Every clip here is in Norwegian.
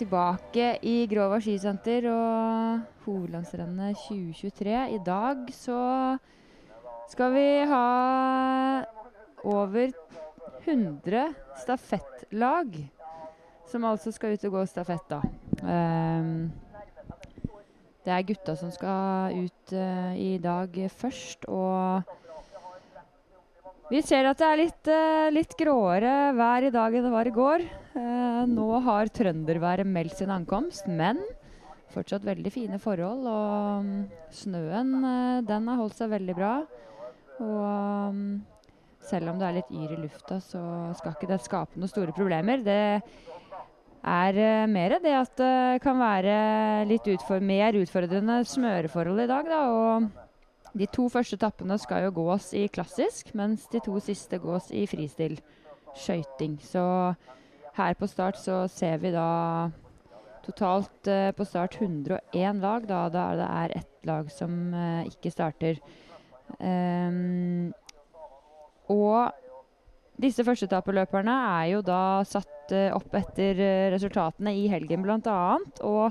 tilbake i Grova skisenter og hovedlandsrennet 2023. I dag så skal vi ha over 100 stafettlag som altså skal ut og gå stafett, da. Um, det er gutta som skal ut uh, i dag først, og vi ser at det er litt, uh, litt gråere vær i dag enn det var i går. Uh, nå har trønderværet meldt sin ankomst, men fortsatt veldig fine forhold. Og um, snøen den har holdt seg veldig bra. Og um, selv om det er litt yr i lufta, så skal ikke det skape noen store problemer. Det er mer det at det kan være litt utfor mer utfordrende smøreforhold i dag. Da, og de to første etappene skal jo gås i klassisk, mens de to siste gås i fristil skøyting. Så her på start så ser vi da totalt uh, på start 101 lag, da, det er ett lag som uh, ikke starter. Um, og disse førsteetappeløperne er jo da satt uh, opp etter uh, resultatene i helgen bl.a. Og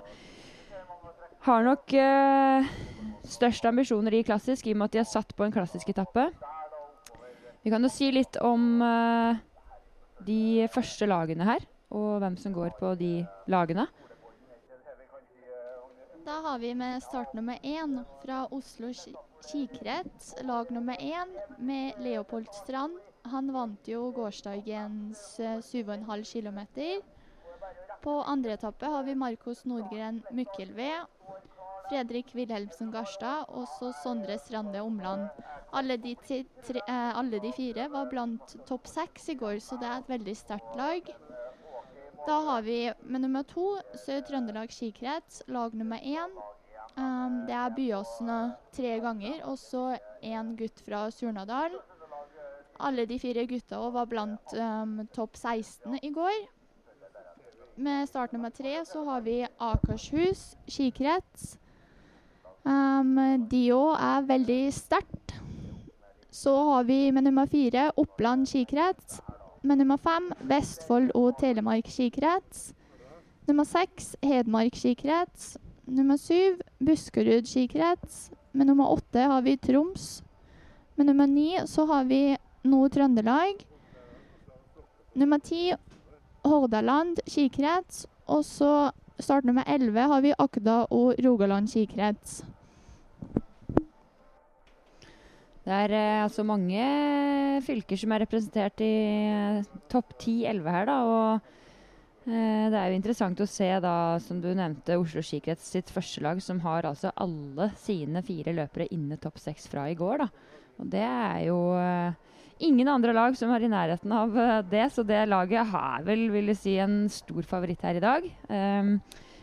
har nok uh, størst ambisjoner i klassisk i og med at de har satt på en klassisk etappe. Vi kan jo si litt om de første lagene her, og hvem som går på de lagene. Da har vi med start nummer én fra Oslo skikrets, lag nummer én med Leopold Strand han vant jo gårsdagens 7,5 eh, km. På andre etappe har vi Markus Nordgren Mykkelve, Fredrik Wilhelmsen Garstad og så Sondre Strande Omland. Alle de, tre, eh, alle de, fire var blant topp seks i går, så det er et veldig sterkt lag. Da har vi med nummer to Sør-Trøndelag skikrets, lag nummer én. Um, det er Byåsen tre ganger, og så én gutt fra Surnadal alle de fire gutta var blant um, topp 16 i går. Med start nummer tre så har vi Akershus skikrets. Um, de òg er veldig sterkt. Så har vi med nummer fire Oppland skikrets. Med nummer fem Vestfold og Telemark skikrets. Nummer seks Hedmark skikrets. Nummer syv Buskerud skikrets. Med nummer åtte har vi Troms. Med nummer ni så har vi Nord-Trøndelag. Nummer ti Hordaland skikrets. Og så start nummer elleve har vi Akda og Rogaland skikrets. Det er eh, altså mange fylker som er representert i eh, topp 10-11 her, da. Og eh, det er jo interessant å se, da, som du nevnte, Oslo skikrets sitt første lag, som har altså alle sine fire løpere inne topp seks fra i går, da. Og det er jo eh, ingen andre lag som er i nærheten av uh, det, så det laget har vel vil jeg si, en stor favoritt her i dag. Um,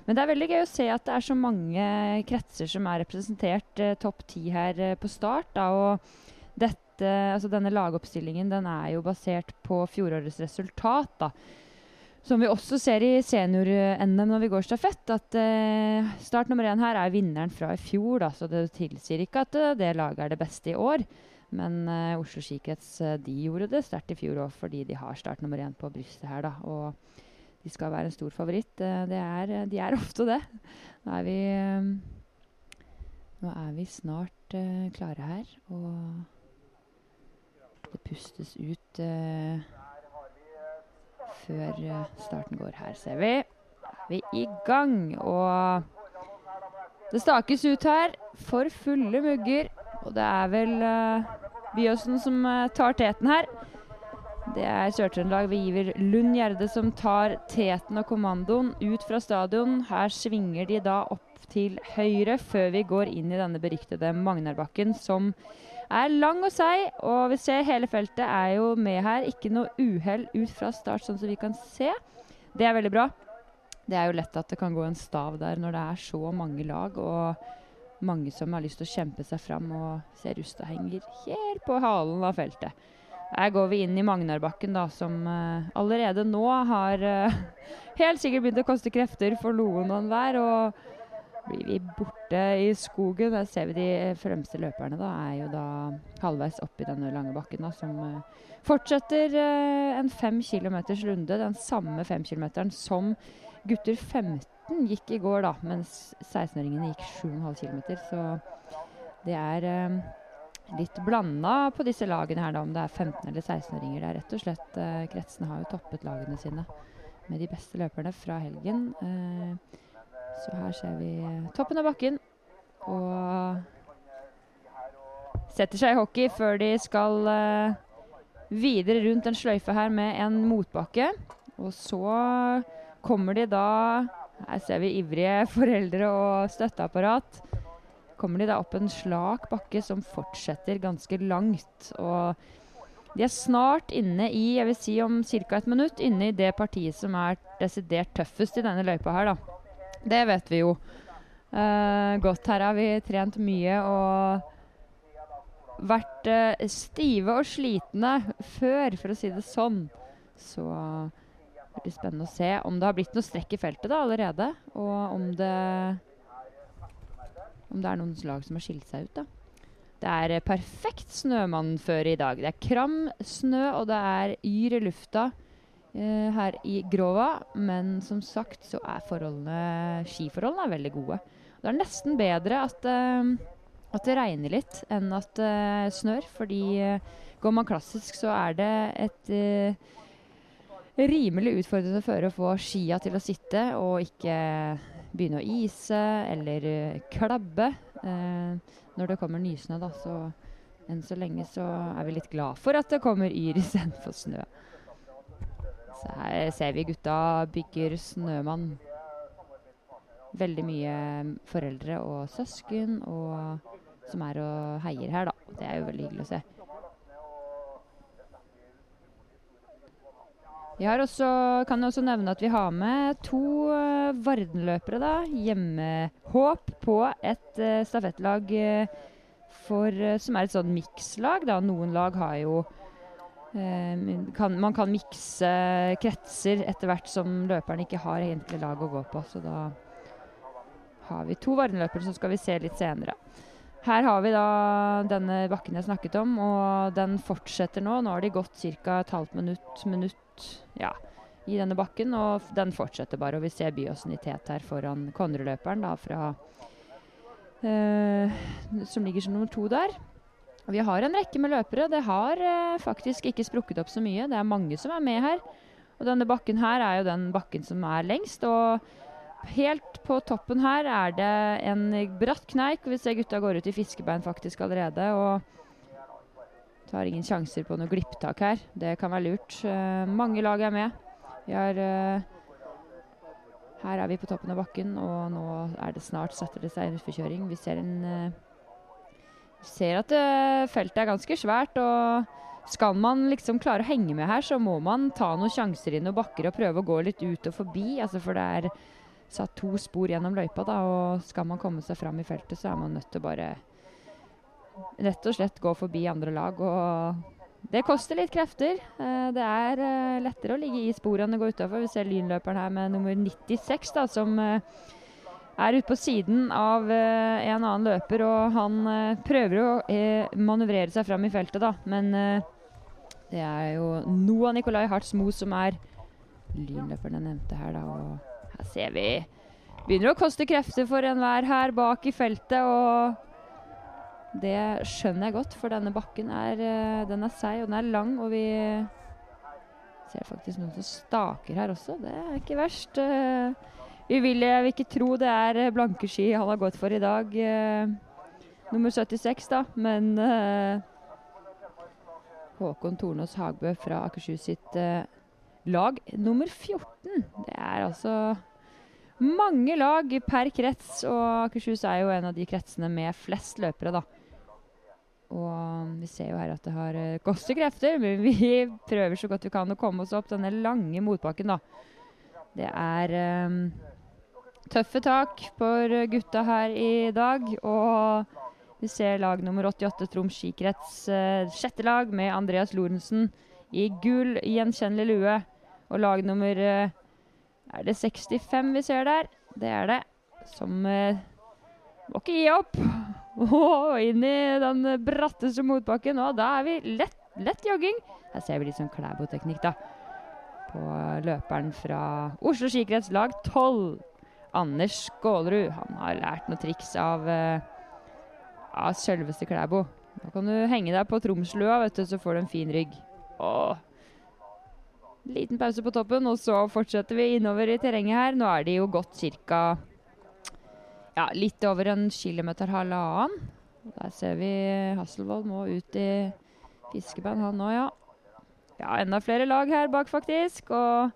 men det er veldig gøy å se at det er så mange kretser som er representert uh, topp ti her uh, på start. Da, og dette, altså denne lagoppstillingen den er jo basert på fjorårets resultat. da. Som vi også ser i senior-NM når vi går stafett, at uh, start nummer én her er vinneren fra i fjor. Da, så det tilsier ikke at det laget er det beste i år. Men uh, Oslo skikrets uh, de gjorde det sterkt i fjor òg, fordi de har start nummer én på brystet her. da, Og de skal være en stor favoritt. Uh, er, de er ofte det. Nå er vi, nå er vi snart klare her, og det pustes ut før starten går. Her ser vi. Er vi i gang. Og det stakes ut her for fulle mugger. Og det er vel uh, Byåsen som uh, tar teten her. Det er Sør-Trøndelag ved Iver Lund Gjerde som tar teten og kommandoen ut fra stadion. Her svinger de da opp til høyre før vi går inn i denne beryktede Magnarbakken, som er lang og seig. Og vi ser hele feltet er jo med her. Ikke noe uhell ut fra start, sånn som vi kan se. Det er veldig bra. Det er jo lett at det kan gå en stav der når det er så mange lag. og mange som har lyst til å kjempe seg fram, og ser Rusta henger helt på halen av feltet. Her går vi inn i Magnarbakken, da, som uh, allerede nå har uh, helt sikkert begynt å koste krefter for noen og enhver. Og blir vi borte i skogen, der ser vi de fremste løperne, da, er jo da halvveis oppi denne lange bakken, da, som uh, fortsetter en fem kilometers runde. Den samme fem kilometeren som gutter 15 gikk i går, da, mens 16-åringene gikk 7,5 km. Så det er eh, litt blanda på disse lagene her, da, om det er 15 eller 16-åringer. Det er rett og slett eh, Kretsene har jo toppet lagene sine med de beste løperne fra helgen. Eh, så her ser vi toppen av bakken. Og setter seg i hockey før de skal eh, videre rundt en sløyfe her med en motbakke. Og så kommer de da Her ser vi ivrige foreldre og støtteapparat. Kommer de da opp en slak bakke som fortsetter ganske langt. Og de er snart inne i, jeg vil si om ca. et minutt, inne i det partiet som er desidert tøffest i denne løypa her, da. Det vet vi jo. Uh, godt her har vi trent mye og vært uh, stive og slitne før, for å si det sånn. Så det blir spennende å se om det har blitt noe strekk i feltet da allerede. Og om det om det er noen lag som har skilt seg ut, da. Det er perfekt snømannføre i dag. Det er kram snø, og det er yr i lufta her i Grova. Men som sagt så er forholdene, skiforholdene er veldig gode. Det er nesten bedre at, eh, at det regner litt enn at det eh, snør. Fordi uh, går man klassisk, så er det et rimelig utfordrende for å få skia til å sitte og ikke begynne å ise eller klabbe når det kommer nysnø. Da. Så enn så lenge så er vi litt glad for at det kommer yr istedenfor snø. Så her ser vi gutta bygger snømann veldig mye foreldre og søsken og, som er og heier her, da. Det er jo veldig hyggelig å se. Jeg har også, kan også nevne at vi har med to uh, Varden-løpere. da, Hjemmehåp på et uh, stafettlag uh, for, som er et sånn mikslag. Noen lag har jo kan, Man kan mikse kretser etter hvert som løperen ikke har egentlig lag å gå på. Så da har vi to varmløpere som skal vi se litt senere. Her har vi da denne bakken jeg snakket om, og den fortsetter nå. Nå har de gått ca. et halvt minutt, minutt ja, i denne bakken, og den fortsetter bare. Og vi ser Byåsen i tet her foran Konnerud-løperen da fra eh, Som ligger som nummer to der. Og vi har en rekke med løpere. Det har eh, faktisk ikke sprukket opp så mye. Det er mange som er med her. Og denne bakken her er jo den bakken som er lengst. og Helt på toppen her er det en bratt kneik. Vi ser gutta går ut i fiskebein faktisk allerede. Og tar ingen sjanser på noe glipptak her. Det kan være lurt. Uh, mange lag er med. Har uh, Her er vi på toppen av bakken, og nå er det snart setter det seg en utforkjøring. Vi ser en uh, ser at feltet er ganske svært. og skal man liksom klare å henge med her, så må man ta noen sjanser i noen bakker og prøve å gå litt ut og forbi. Altså for det er satt to spor gjennom løypa, da, og skal man komme seg fram i feltet, så er man nødt til å bare rett og slett gå forbi andre lag. Og det koster litt krefter. Eh, det er eh, lettere å ligge i sporene å gå utafor. Vi ser lynløperen her med nummer 96, da, som eh, er ute på siden av en annen løper, og han prøver å manøvrere seg fram i feltet, da. Men det er jo Noah Nikolai Hartz-Moe som er lynløperen jeg nevnte her, da. og her ser vi begynner å koste krefter for enhver her bak i feltet. Og det skjønner jeg godt, for denne bakken er, eh, den er seig og den er lang. Og vi ser faktisk noen som staker her også. Det er ikke verst. Uh, vi vil, jeg vil ikke tro det er eh, blanke ski han har gått for i dag. Nummer 76, da. Men Håkon Tornås Hagbø fra Akershus sitt lag nummer 14. Det er altså mange lag per krets, og Akershus er jo en av de kretsene med flest løpere, da. Og vi ser jo her at det har koster kostet krefter, men vi prøver så godt vi kan å komme oss opp denne lange motbakken, da. Det er um, tøffe tak for gutta her i dag, og vi ser lag nummer 88, Troms skikrets, uh, sjette lag med Andreas Lorentzen i gul, gjenkjennelig lue. Og lag nummer uh, Er det 65 vi ser der? Det er det. Som uh, må ikke gi opp. Og inn i den bratteste motbakken. Og da er vi lett, lett jogging. Her ser vi litt sånn Klæbo-teknikk, da. på løperen fra Oslo skikrets lag 12. Anders Skålerud. Han har lært noen triks av, uh, av selveste Klæbo. Da kan du henge deg på tromslua, vet du, så får du en fin rygg. Åh. Liten pause på toppen, og så fortsetter vi innover i terrenget her. Nå er de jo gått ca. Ja, litt over en kilometer halvannen. Der ser vi Hasselvold må ut i fiskeband, han òg, ja. Ja, enda flere lag her bak, faktisk. Og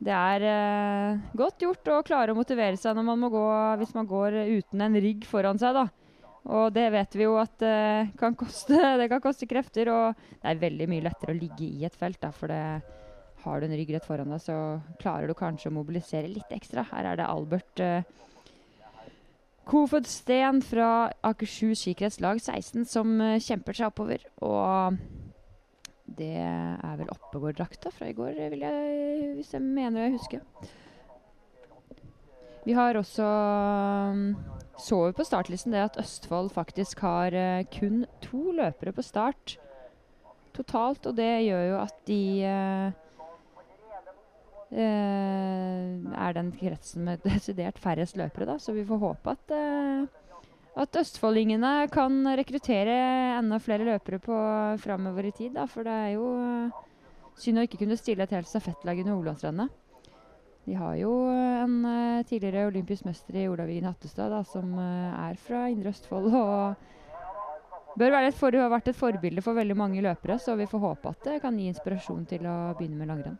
det er eh, godt gjort å klare å motivere seg man gå, hvis man går uten en rygg foran seg, da. Og det vet vi jo at eh, kan koste, det kan koste krefter. Og det er veldig mye lettere å ligge i et felt, da, for det, har du en rygg rett foran deg, så klarer du kanskje å mobilisere litt ekstra. Her er det Albert uh, Kofod Steen fra Akershus skikretslag 16 som uh, kjemper seg oppover. Og det er vel Oppegård-drakta fra i går, jeg, hvis jeg mener jeg husker. Vi har også um, så vi på startlisten det at Østfold faktisk har uh, kun to løpere på start totalt. Og det gjør jo at de uh, er den kretsen med desidert færrest løpere, da. Så vi får håpe at, at østfoldingene kan rekruttere enda flere løpere på framover i tid. Da. For det er jo synd å ikke kunne stille et helt stafettlag under Olavsrennet. De har jo en tidligere olympisk mester i Olavigen Hattestad, da, som er fra Indre Østfold. Og bør være et for, har vært et forbilde for veldig mange løpere, så vi får håpe at det kan gi inspirasjon til å begynne med langrenn.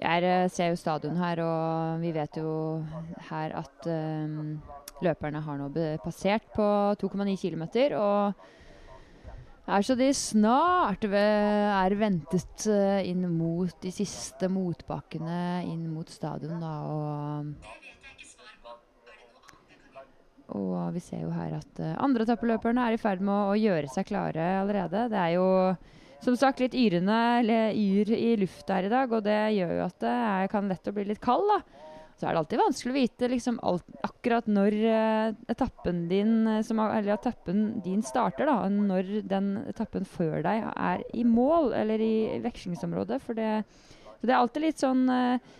Jeg eh, ser jo stadion her, og vi vet jo her at um, løperne har nå passert på 2,9 km. Og er så de snart er ventet inn mot de siste motbakkene inn mot stadion, da. Og, og vi ser jo her at uh, andre etappeløperne er i ferd med å, å gjøre seg klare allerede. Det er jo som sagt litt yrende, eller yr i lufta her i dag, og det gjør jo at det kan lett å bli litt kald. da. Så er det alltid vanskelig å vite liksom, alt, akkurat når uh, etappen din eh, som, eller etappen din starter. da, Når den etappen før deg er i mål, eller i vekslingsområdet. For det, det er alltid litt sånn uh,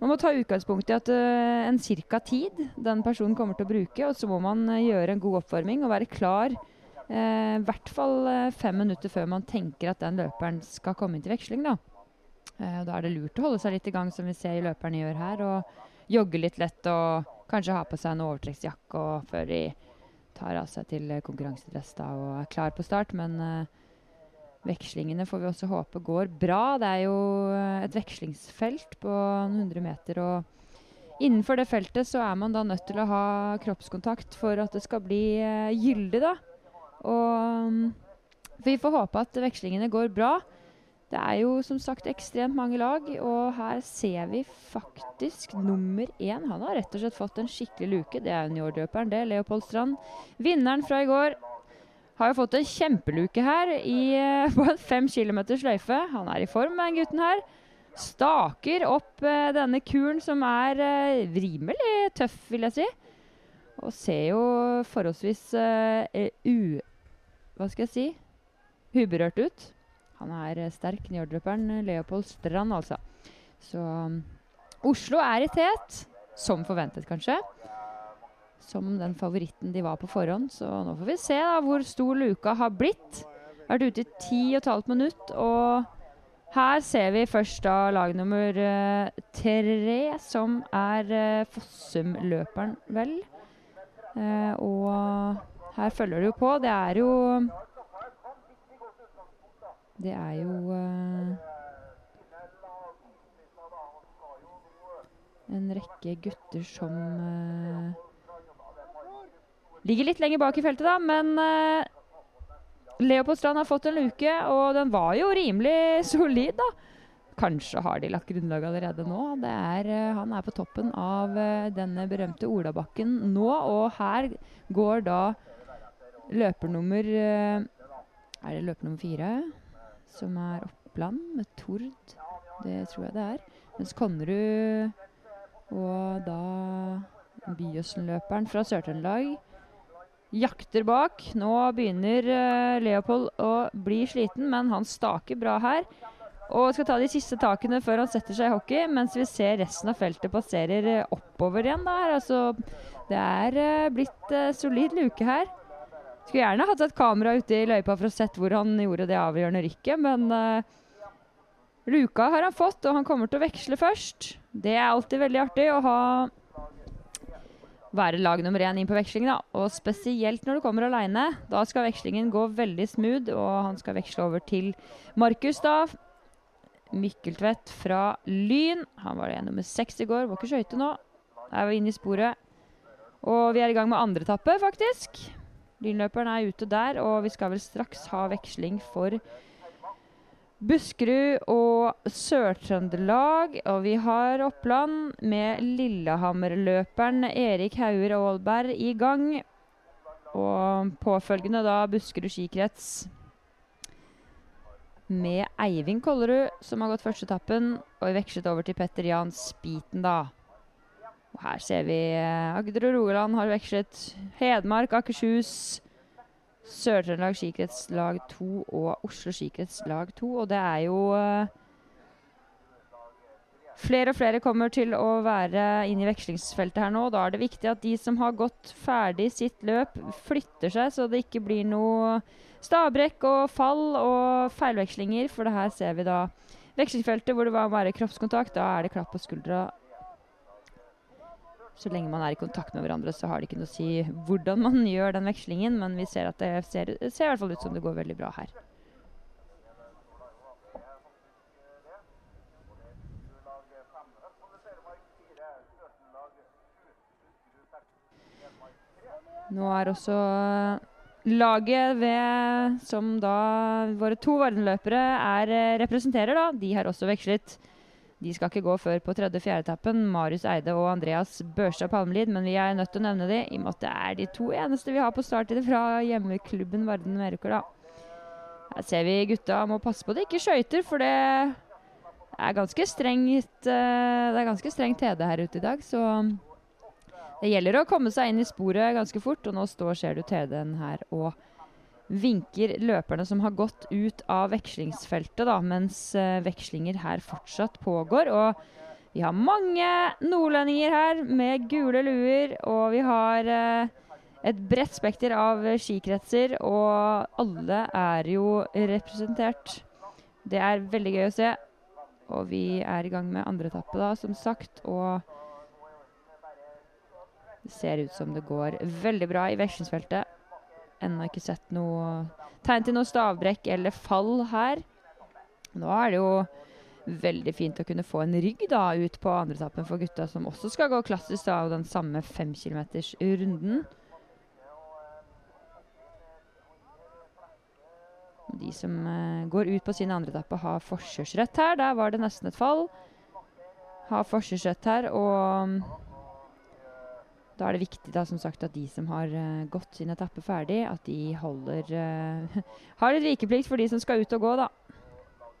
Man må ta utgangspunkt i at uh, en cirka tid den personen kommer til å bruke, og så må man gjøre en god oppvarming og være klar i eh, hvert fall fem minutter før man tenker at den løperen skal komme inn til veksling. Da, da er det lurt å holde seg litt i gang, som vi ser løperne gjør her. Og jogge litt lett og kanskje ha på seg en overtrekksjakke før de tar av seg til konkurransedress da, og er klar på start. Men vekslingene får vi også håpe går bra. Det er jo et vekslingsfelt på noen hundre meter. og Innenfor det feltet så er man da nødt til å ha kroppskontakt for at det skal bli uh, gyldig. da. Og um, vi får håpe at vekslingene går bra. Det er jo som sagt ekstremt mange lag, og her ser vi faktisk nummer én. Han har rett og slett fått en skikkelig luke. Det er juniorløperen, det. Leopold Strand. Vinneren fra i går har jo fått en kjempeluke her i, uh, på en fem km sløyfe. Han er i form, den gutten her. Staker opp eh, denne kuren som er eh, rimelig tøff, vil jeg si. Og ser jo forholdsvis u hva skal jeg si, uberørt ut. Han er eh, sterk, njordløperen eh, Leopold Strand, altså. Så um, Oslo er i tet, som forventet, kanskje. Som den favoritten de var på forhånd. Så nå får vi se da hvor stor luka har blitt. Vært ute i ti og et halvt minutt, og her ser vi først da lag nummer uh, tre, som er uh, Fossum-løperen, vel. Uh, og her følger det jo på. Det er jo Det er jo en rekke gutter som ligger litt lenger bak i feltet, da, men uh, Leopold Strand har fått en luke, og den var jo rimelig solid, da. Kanskje har de lagt grunnlag allerede nå. Er, eh, han er på toppen av eh, denne berømte Olabakken nå, og her går da løper nummer eh, Er det løper nummer fire? Som er Oppland med Tord. Det tror jeg det er. Mens Konnerud og da Byåsen-løperen fra Sør-Trøndelag jakter bak. Nå begynner uh, Leopold å bli sliten, men han staker bra her. Og skal ta de siste takene før han setter seg i hockey, mens vi ser resten av feltet passerer oppover igjen der. Altså, det er uh, blitt solid luke her. Skulle gjerne hatt et kamera ute i løypa for å sett hvor han gjorde det avgjørende rykket, men luka har han fått, og han kommer til å veksle først. Det er alltid veldig artig å ha være lag nummer én inn på veksling. da. Og spesielt når du kommer aleine. Da skal vekslingen gå veldig smooth, og han skal veksle over til Markus, da. Mykkeltvedt fra Lyn. Han var det nummer seks i går. Var ikke skøyte nå. Er vi inne i sporet. Og vi er i gang med andre etappe, faktisk. Lynløperen er ute der, og vi skal vel straks ha veksling for Buskerud og Sør-Trøndelag. Og vi har Oppland med Lillehammer-løperen Erik Hauger Aalberg i gang. Og påfølgende da Buskerud skikrets med Eivind Kollerud, som har gått første etappen. Og vi vekslet over til Petter Jan Spiten, da. Og her ser vi eh, Agder og Rogaland har vekslet. Hedmark, Akershus, Sør-Trøndelag skikrets lag 2 og Oslo skikrets lag 2. Og det er jo uh, Flere og flere kommer til å være inn i vekslingsfeltet her nå. Da er det viktig at de som har gått ferdig sitt løp, flytter seg, så det ikke blir noe stabrekk og fall og feilvekslinger. For det her ser vi da vekslingsfeltet hvor det var bare kroppskontakt. Da er det klapp på skuldra så lenge man er i kontakt med hverandre, så har det ikke noe å si hvordan man gjør den vekslingen, men vi ser at det ser, ser i hvert fall ut som det går veldig bra her. Nå er også laget ved, som da våre to verdenløpere er, eh, representerer, da, de har også vekslet de skal ikke gå før på tredje-fjerde-etappen. Marius Eide og Andreas Børstad Palmelid. Men vi er nødt til å nevne de, i og med at det er de to eneste vi har på starttid fra hjemmeklubben Varden Meråker. Her ser vi gutta må passe på det ikke skøyter, for det er ganske strengt uh, Det er ganske strengt TD her ute i dag, så det gjelder å komme seg inn i sporet ganske fort. Og nå står, ser du TD-en her og vinker løperne som har gått ut av vekslingsfeltet, da, mens uh, vekslinger her fortsatt pågår. Og vi har mange nordlendinger her med gule luer, og vi har uh, et bredt spekter av skikretser, og alle er jo representert. Det er veldig gøy å se. Og vi er i gang med andre etappe, da, som sagt. Og det ser ut som det går veldig bra i vekslingsfeltet ennå ikke sett noe tegn til noe stavbrekk eller fall her. Nå er det jo veldig fint å kunne få en rygg da ut på andretappen for gutta, som også skal gå klassisk av den samme fem runden. De som uh, går ut på sin andretappe, har forkjørsrett her. Der var det nesten et fall. Har forkjørsrett her, og da er det viktig da, som sagt, at de som har uh, gått sin etappe ferdig, at de holder uh, Har litt vikeplikt for de som skal ut og gå, da.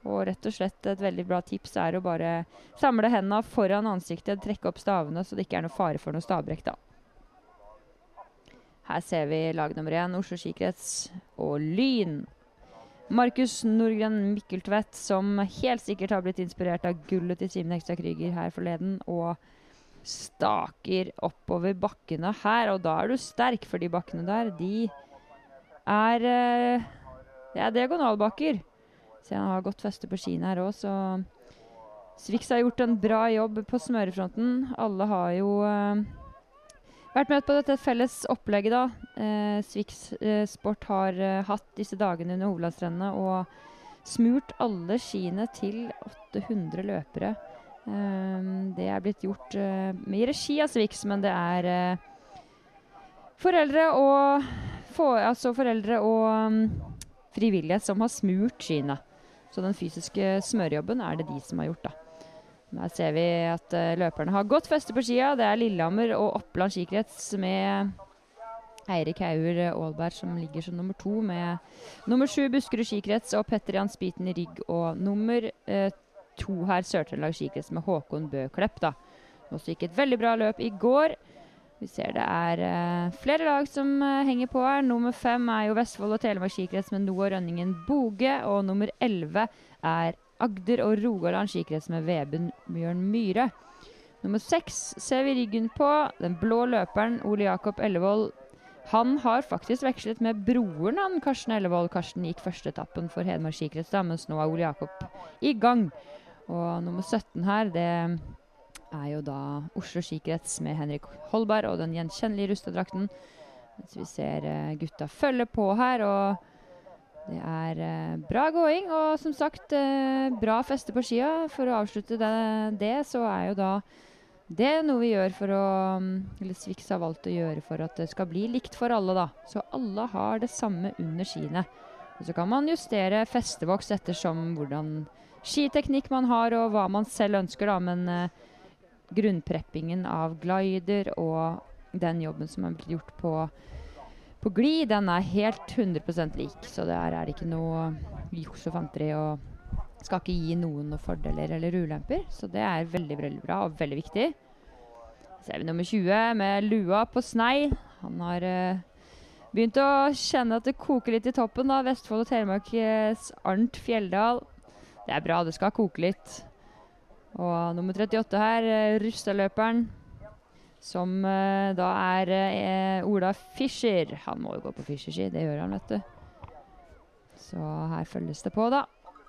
Og rett og slett et veldig bra tips er å bare samle hendene foran ansiktet, trekke opp stavene, så det ikke er noe fare for noe stavbrekk, da. Her ser vi lag nummer én, Oslo skikrets og Lyn. Markus Nordgren Mikkeltvedt, som helt sikkert har blitt inspirert av gullet til Simen Hekstad Krüger her forleden. og staker oppover bakkene her. Og da er du sterk, for de bakkene der, de er Det er diagonalbakker. Så jeg har godt feste på skiene her òg, så Swix har gjort en bra jobb på smørefronten. Alle har jo uh, vært med på dette felles opplegget, da. Eh, Swix eh, Sport har eh, hatt disse dagene under hovedlandstrendene og smurt alle skiene til 800 løpere. Um, det er blitt gjort uh, i regi av Swix, men det er uh, foreldre og for, Altså foreldre og um, frivillighet som har smurt skiene. Så den fysiske smørjobben er det de som har gjort, da. Her ser vi at uh, løperne har godt feste på skia. Det er Lillehammer og Oppland skikrets med Eirik Hauger Aalberg som ligger som nummer to, med nummer sju Buskerud skikrets og Petter Jan Spiten i rygg. Og nummer uh, to her Sør-Trøndelag skikrets med Håkon Bø Klepp, da. Også gikk et veldig bra løp i går. Vi ser det er uh, flere lag som uh, henger på her. Nummer fem er jo Vestfold og Telemark skikrets med Noah Rønningen Boge. Og nummer elleve er Agder og Rogaland skikrets med Veben Bjørn Myhre. Nummer seks ser vi ryggen på. Den blå løperen Ole Jakob Ellevold. Han har faktisk vekslet med broren han, Karsten Ellevold. Karsten gikk første etappen for Hedmark skikrets, mens nå er Ole Jakob i gang. Og nummer 17 her, det er jo da Oslo skikrets med Henrik Holberg og den gjenkjennelige rustadrakten. Mens vi ser uh, gutta følge på her, og det er uh, bra gåing. Og som sagt, uh, bra feste på skia. For å avslutte det, det, så er jo da det er noe vi gjør for å Eller Swix har valgt å gjøre for at det skal bli likt for alle, da. Så alle har det samme under skiene. Og så kan man justere festevoks ettersom hvordan skiteknikk man har, og hva man selv ønsker, da. Men grunnpreppingen av glider og den jobben som er blitt gjort på, på gli, den er helt 100% lik. Så der er det ikke noe juks og fanteri og skal ikke gi noen noen fordeler eller ulemper. Så det er veldig, veldig bra og veldig viktig. Så er vi nummer 20 med lua på snei. Han har uh, begynt å kjenne at det koker litt i toppen. da, Vestfold og Telemarks Arnt Fjelldal. Det er bra, det skal koke litt. Og nummer 38 her, uh, Rustaløperen, som uh, da er Ola Fischer. Han må jo gå på Fischerski, det gjør han, vet du. Så her følges det på, da.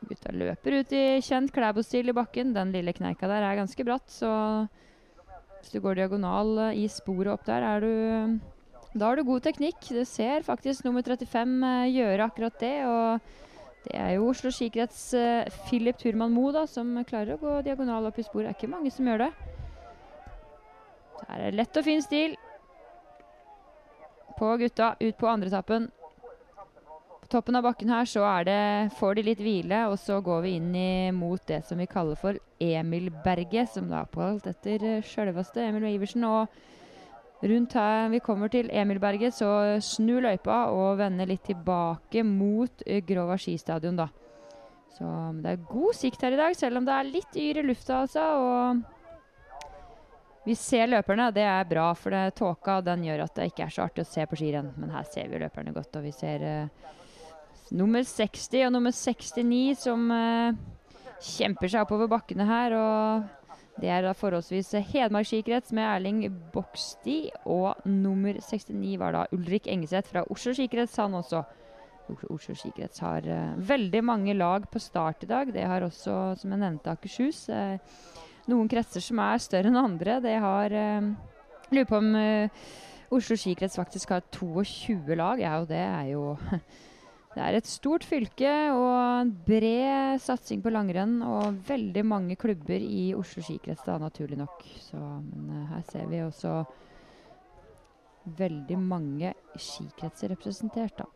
Gutta løper ut i kjent Klæbo-stil i bakken. Den lille kneika der er ganske bratt, så hvis du går diagonal i sporet opp der, er du Da har du god teknikk. Du ser faktisk nummer 35 gjøre akkurat det. og det er jo Oslo skikrets uh, Philip Turman Moe som klarer å gå diagonal opp i sporet. Det er ikke mange som gjør det. Her er lett og fin stil på gutta ut på andre etappen. Toppen av bakken her så er det, får de litt hvile, og så går vi inn i, mot det som vi kaller for Emilberget, som da er oppkalt etter uh, sjølveste Emil Iversen. og Rundt her vi kommer til Emilberget, så snu løypa og vende litt tilbake mot uh, Grova skistadion, da. Så det er god sikt her i dag, selv om det er litt yr i lufta, altså. Og vi ser løperne, det er bra, for det, tåka den gjør at det ikke er så artig å se på skirenn. Men her ser vi løperne godt, og vi ser uh, nummer 60 og nummer 69 som uh, kjemper seg oppover bakkene her. og det er da forholdsvis Hedmark skikrets med Erling Boksti. Og nummer 69 var da Ulrik Engeseth fra Oslo skikrets, han også. Oslo skikrets har uh, veldig mange lag på start i dag. Det har også, som jeg nevnte, Akershus. Uh, noen kretser som er større enn andre. Det har uh, Lurer på om Oslo skikrets faktisk har 22 lag. Ja, og det er jo Det er et stort fylke og en bred satsing på langrenn og veldig mange klubber i Oslo skikrets, da, naturlig nok. Så, men uh, her ser vi også veldig mange skikretser representert, da.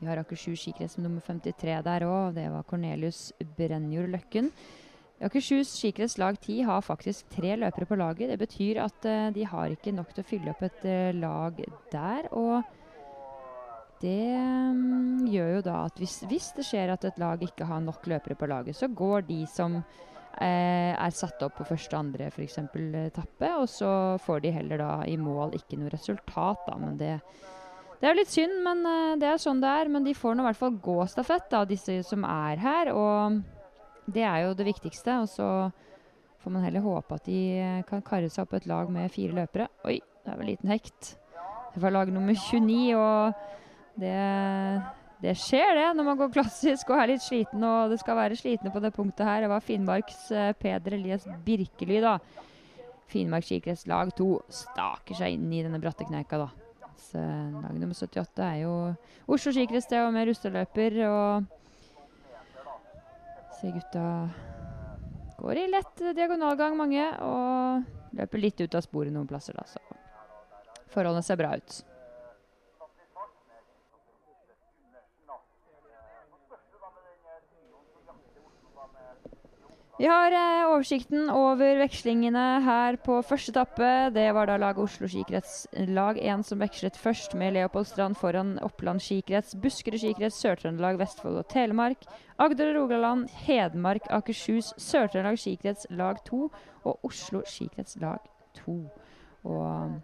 Vi har Akershus skikrets med nummer 53 der òg. Det var Cornelius Brenjord Løkken. Akershus skikrets lag 10 har faktisk tre løpere på laget. Det betyr at uh, de har ikke nok til å fylle opp et uh, lag der. og det um, gjør jo da at hvis, hvis, det skjer at et lag ikke har nok løpere på laget, så går de som eh, er satt opp på første, og andre f.eks. etappe, og så får de heller da i mål ikke noe resultat, da. Men det, det er jo litt synd, men uh, det er sånn det er. Men de får nå i hvert fall gå stafett, da, disse som er her. Og det er jo det viktigste. Og så får man heller håpe at de kan karre seg opp et lag med fire løpere. Oi, det er vel en liten hekt. Det var lag nummer 29. og det, det, skjer, det, når man går klassisk og er litt sliten. Og det skal være slitne på det punktet her. Det var Finnmarks uh, Peder Elias Birkely, da. Finnmark skikrets lag 2 staker seg inn i denne bratte kneika, da. Så, lag nummer 78 er jo Oslo skikrets, det, og med rusteløper. Og Se gutta går i lett diagonalgang, mange. Og løper litt ut av sporet noen plasser, da. Så forholdene ser bra ut. Vi har eh, oversikten over vekslingene her på første etappe. Det var da laget Oslo skikrets lag 1 som vekslet først, med Leopold Strand foran Oppland skikrets, Buskerud skikrets, Sør-Trøndelag, Vestfold og Telemark. Agder og Rogaland, Hedmark, Akershus, Sør-Trøndelag skikrets lag 2 og Oslo skikrets lag 2. Og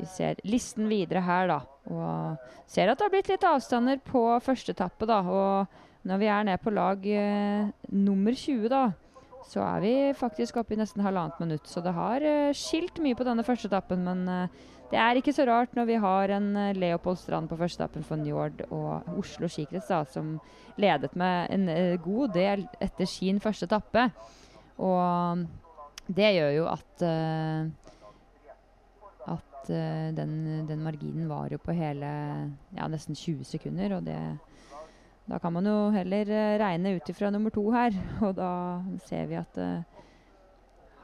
vi ser listen videre her, da. Og ser at det har blitt litt avstander på første etappe, da. Og når vi er nede på lag eh, nummer 20, da så er vi faktisk oppe i nesten halvannet minutt. Så det har uh, skilt mye på denne første etappen, men uh, det er ikke så rart når vi har en uh, Leopold Strand på første etappen for Njord og Oslo skikrets, da, som ledet med en god del etter sin første etappe. Og det gjør jo at at den, den, marginen var jo på hele ja, nesten 20 sekunder, og det da kan man jo heller uh, regne ut ifra nummer to her, og da ser vi at det uh,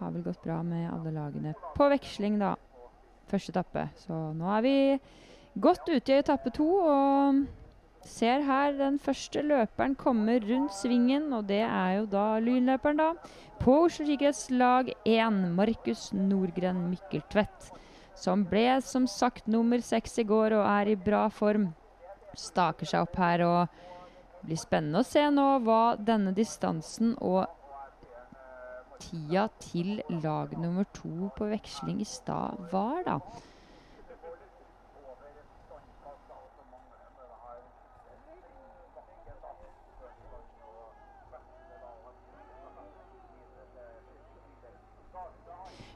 har vel gått bra med alle lagene på veksling, da. Første etappe. Så nå er vi godt ute i etappe to og ser her den første løperen kommer rundt svingen, og det er jo da lynløperen, da. På Oslo Sikkerhets lag 1, Markus Nordgren Mykkeltvedt. Som ble som sagt nummer seks i går og er i bra form. Staker seg opp her og blir spennende å se nå hva denne distansen og tida til lag nummer to på veksling i stad var, da.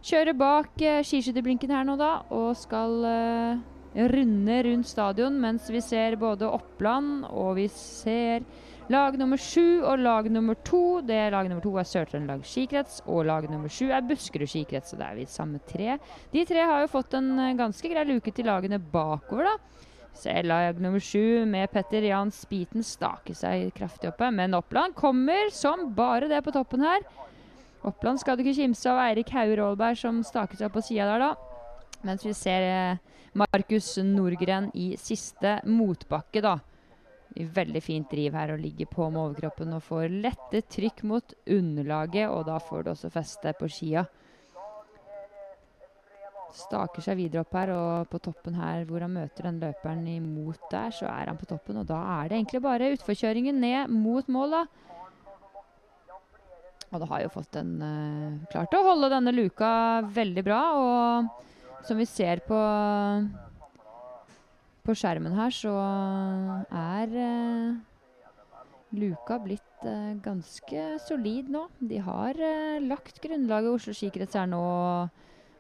Kjører bak eh, skiskytterblinken her nå, da, og skal eh, runde rundt stadion mens vi ser både Oppland og vi ser lag nummer sju og lag nummer to. Det er Lag nummer to er Sør-Trøndelag skikrets, og lag nummer sju er Buskerud skikrets. Så det er vi samme tre. De tre har jo fått en eh, ganske grei luke til lagene bakover, da. Ser lag nummer sju med Petter Jan Spiten stake seg kraftig oppe. Men Oppland kommer som bare det på toppen her. Oppland skal du ikke kimse av Eirik Hauer Aalberg som staker seg på sida der, da. Mens vi ser eh, Markus Nordgren i siste motbakke, da. Veldig fint driv her og ligger på med overkroppen og får lette trykk mot underlaget, og da får du også feste på skia. Staker seg videre opp her, og på toppen her hvor han møter den løperen imot der, så er han på toppen, og da er det egentlig bare utforkjøringen ned mot mål, da. Og det har jo fått en uh, Klart å holde denne luka veldig bra, og som vi ser på, på skjermen her, så er uh, luka blitt uh, ganske solid nå. De har uh, lagt grunnlaget. Oslo skikrets her nå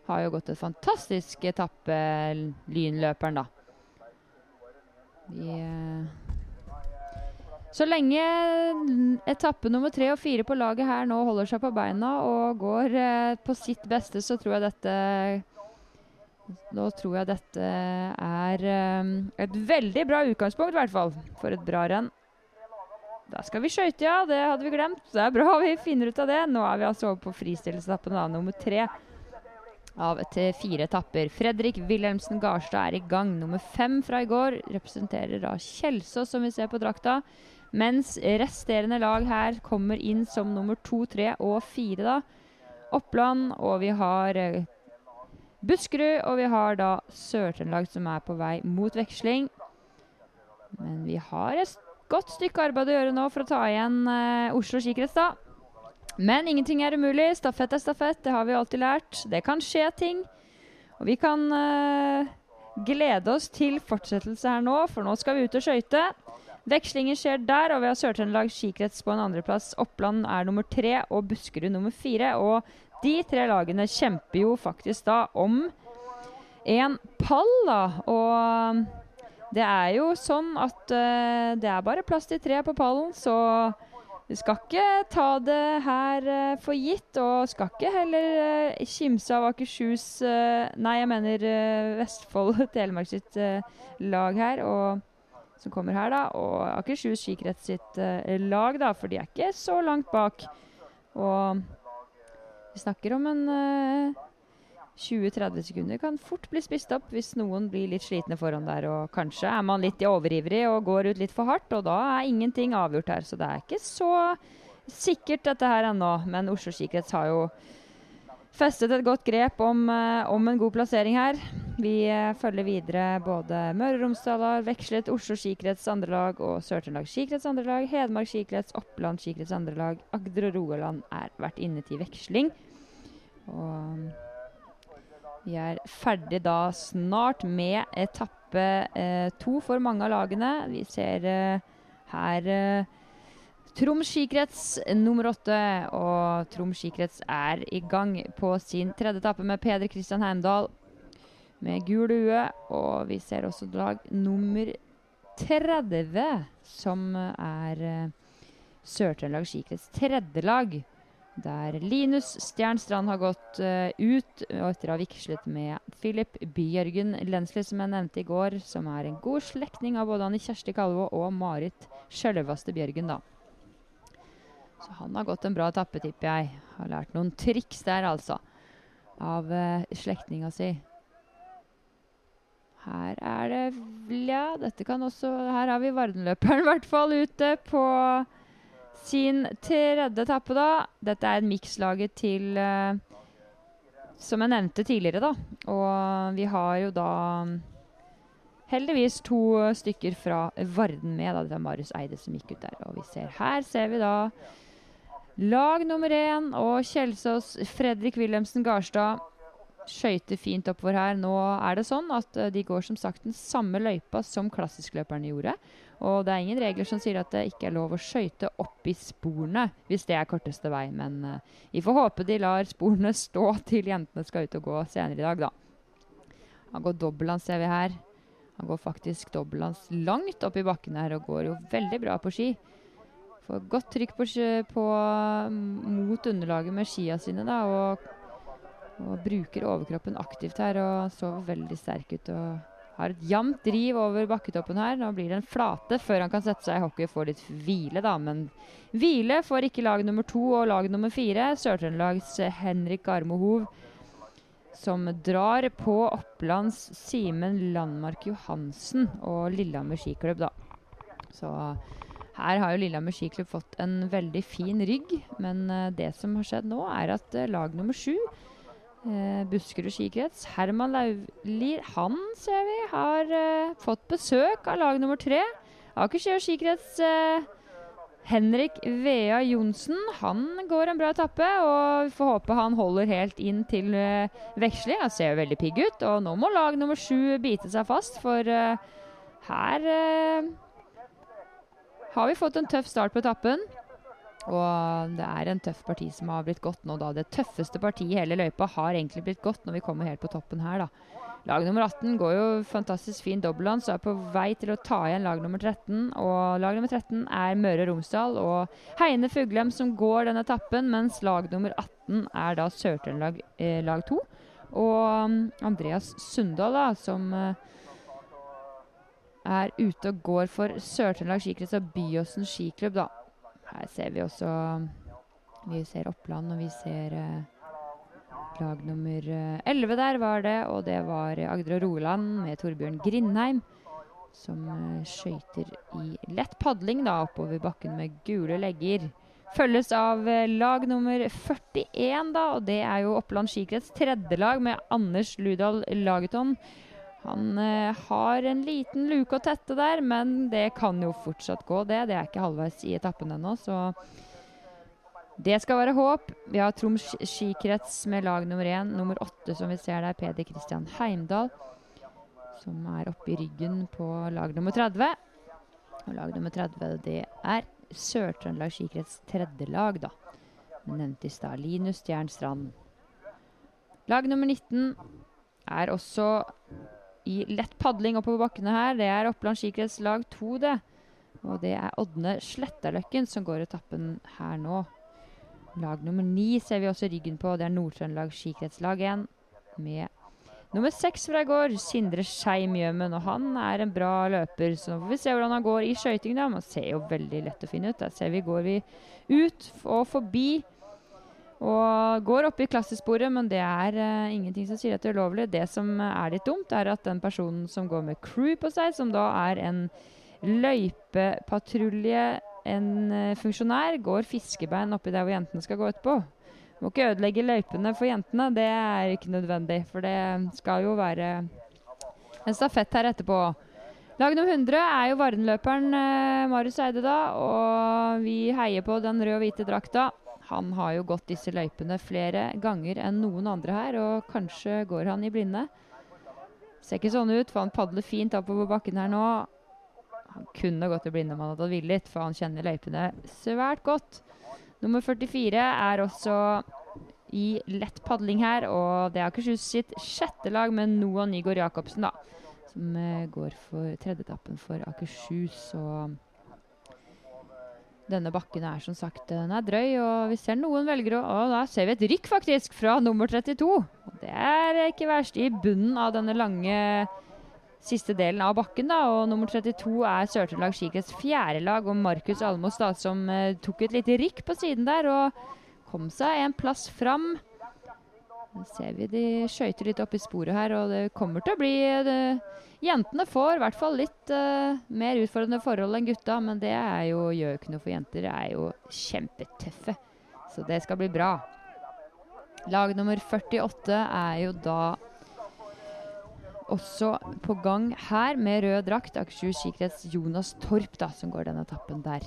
har jo gått et fantastisk etappe, lynløperen, da. De så lenge etappe nummer tre og fire på laget her nå holder seg på beina og går eh, på sitt beste, så tror jeg dette nå tror jeg dette er um, et veldig bra utgangspunkt, i hvert fall, for et bra renn. Da skal vi skøyte, ja. Det hadde vi glemt. Det er bra vi finner ut av det. Nå er vi altså over på da, nummer tre av til fire etapper. Fredrik Wilhelmsen Garstad er i gang. Nummer fem fra i går representerer da Kjelsås, som vi ser på drakta. Mens resterende lag her kommer inn som nummer to, tre og fire, da. Oppland, og vi har eh, Buskerud, og vi har da Sør-Trøndelag som er på vei mot veksling. Men vi har et godt stykke arbeid å gjøre nå for å ta igjen eh, Oslo skikrets. Men ingenting er umulig. Stafett er stafett, det har vi alltid lært. Det kan skje ting. Og vi kan eh, glede oss til fortsettelse her nå, for nå skal vi ut og skøyte. Vekslingen skjer der, og vi har Sør-Trøndelag skikrets på en andreplass. Oppland er nummer tre og Buskerud nummer fire. Og de tre lagene kjemper jo faktisk da om en pall, da. Og det er jo sånn at uh, det er bare plass til tre på pallen, så vi skal ikke ta det her uh, for gitt. Og skal ikke heller uh, kimse av Akershus Nei, jeg mener Vestfold Telemark sitt lag her. Og, som kommer her, da. Og Akershus skikrets sitt lag, da, for de er ikke så langt bak. Og vi snakker om en eh, 20-30 sekunder. Kan fort bli spist opp hvis noen blir litt slitne foran der. Og kanskje er man litt overivrig og går ut litt for hardt, og da er ingenting avgjort her. Så det er ikke så sikkert dette her ennå, men Oslo Sikkerhets har jo festet et godt grep om, eh, om en god plassering her. Vi eh, følger videre både Møre og Romsdal har vekslet Oslo skikrets andre lag og Sør-Trøndelag skikrets andre lag. Hedmark skikrets, Oppland skikrets andre lag. Agder og Rogaland er vært inne til veksling. Og vi er ferdig da snart med etappe eh, to for mange av lagene. Vi ser eh, her eh, Troms skikrets nummer åtte. Og Troms skikrets er i gang på sin tredje etappe med Peder Kristian Heimdal med gul lue. Og vi ser også lag nummer 30, som er uh, Sør-Trøndelag skikrets tredje lag. Der Linus Stjernstrand har gått uh, ut og etter å ha vigslet med Philip Bjørgen Lensli, som jeg nevnte i går, som er en god slektning av både Anne Kjersti Kalvå og Marit Sjølvaste Bjørgen, da. Så han har gått en bra etappe, tipper jeg. Har lært noen triks der, altså. Av uh, slektninga si. Her er det Ja, dette kan også Her har vi Vardenløperen, i hvert fall, ute på sin tredje etappe, da. Dette er mikslaget til uh, Som jeg nevnte tidligere, da. Og vi har jo da heldigvis to stykker fra Varden med. da, Det er Marius Eide som gikk ut der. Og vi ser her ser vi da lag nummer én og Kjelsås Fredrik Wilhelmsen Garstad skøyter fint oppover her. Nå er det sånn at uh, de går som sagt den samme løypa som klassiskløperne gjorde. Og det er ingen regler som sier at det ikke er lov å skøyte i sporene hvis det er korteste vei. Men uh, vi får håpe de lar sporene stå til jentene skal ut og gå senere i dag, da. Han går dobbeltlands, ser vi her. Han går faktisk dobbeltlands langt opp i bakken her og går jo veldig bra på ski. Får godt trykk på, på mot underlaget med skia sine, da, og og bruker overkroppen aktivt her og så veldig sterk ut. og har et jevnt driv over bakketoppen her. Nå blir det en flate før han kan sette seg i hockey og få litt hvile, da. Men hvile får ikke lag nummer to og lag nummer fire. Sør-Trøndelags Henrik Garmohov som drar på Opplands Simen Landmark Johansen og Lillehammer skiklubb, da. Så her har jo Lillehammer skiklubb fått en veldig fin rygg. Men uh, det som har skjedd nå, er at uh, lag nummer sju Eh, Buskerud skikrets. Herman Lauvli, han ser vi, har eh, fått besøk av lag nummer tre. Akershus skikrets eh, Henrik Vea Johnsen. Han går en bra etappe, og vi får håpe han holder helt inn til uh, veksling. Han ser jo veldig pigg ut, og nå må lag nummer sju bite seg fast, for her har vi fått en tøff start på etappen. Og det er en tøff parti som har blitt godt nå, da. Det tøffeste partiet i hele løypa har egentlig blitt godt når vi kommer helt på toppen her, da. Lag nummer 18 går jo fantastisk fin dobbeltland, så er på vei til å ta igjen lag nummer 13. Og lag nummer 13 er Møre og Romsdal og Heine Fuglem som går den etappen, mens lag nummer 18 er da Sør-Trøndelag eh, lag 2. Og um, Andreas Sundal, da, som eh, er ute og går for Sør-Trøndelag skikrets og Byåsen skiklubb, da. Her ser vi også Vi ser Oppland, og vi ser eh, lag nummer 11 uh, der var det. Og det var Agder og Roland med Torbjørn Grindheim. Som eh, skøyter i lett padling da, oppover bakken med gule legger. Følges av eh, lag nummer 41, da, og det er jo Oppland skikrets tredje lag med Anders Ludal Lageton. Han eh, har en liten luke å tette der, men det kan jo fortsatt gå, det. Det er ikke halvveis i etappen ennå, så det skal være håp. Vi har Troms skikrets med lag nummer én, nummer åtte, som vi ser der, Peder Kristian Heimdal. Som er oppe i ryggen på lag nummer 30. Og lag nummer 30, det er Sør-Trøndelag skikrets tredje lag, da. Nevnt i stad. Linus Stjernstrand. Lag nummer 19 er også i lett padling oppover bakkene her. Det er Oppland skikrets lag 2, det. Og det er Ådne Slettaløkken som går etappen her nå. Lag nummer ni ser vi også ryggen på. Det er Nord-Trøndelag skikrets lag 1 med nummer seks fra i går, Sindre Skei Mjømen. Og han er en bra løper, så nå får vi se hvordan han går i skøyting. Man ser jo veldig lett å finne ut. Der ser vi går vi ut og forbi og går opp i klassesporet, men det er uh, ingenting som sier at det er ulovlig. Det som er litt dumt, er at den personen som går med crew på seg, som da er en løypepatrulje en uh, funksjonær går fiskebein oppi der hvor jentene skal gå etterpå. Må ikke ødelegge løypene for jentene, det er ikke nødvendig. For det skal jo være en stafett her etterpå. Lag nummer 100 er jo Varden-løperen eh, Marius Eide, da. Og vi heier på den røde og hvite drakta. Han har jo gått disse løypene flere ganger enn noen andre her, og kanskje går han i blinde. Ser ikke sånn ut, for han padler fint oppover bakken her nå. Han kunne gått i blinde om han hadde villet, for han kjenner løypene svært godt. Nummer 44 er også i lett padling her, og det er Akershus sitt sjette lag med Noah Nygaard Jacobsen, da. Som eh, går for tredjeetappen for Akershus. og denne bakken er som sagt den er drøy, og vi ser noen velger å Og da ser vi et rykk, faktisk, fra nummer 32. Og det er ikke verst i bunnen av denne lange siste delen av bakken. da, og Nummer 32 er Sør-Trøndelag Skikrets fjerde lag, og Markus Almås da, som eh, tok et lite rykk på siden der og kom seg en plass fram. Nå ser vi de skøyter litt opp i sporet her, og det kommer til å bli det, Jentene får i hvert fall litt uh, mer utfordrende forhold enn gutta, men det jo, gjør jo ikke noe for jenter. Det er jo kjempetøffe. Så det skal bli bra. Lag nummer 48 er jo da også på gang her med rød drakt. Akershus skikrets Jonas Torp da, som går den etappen der.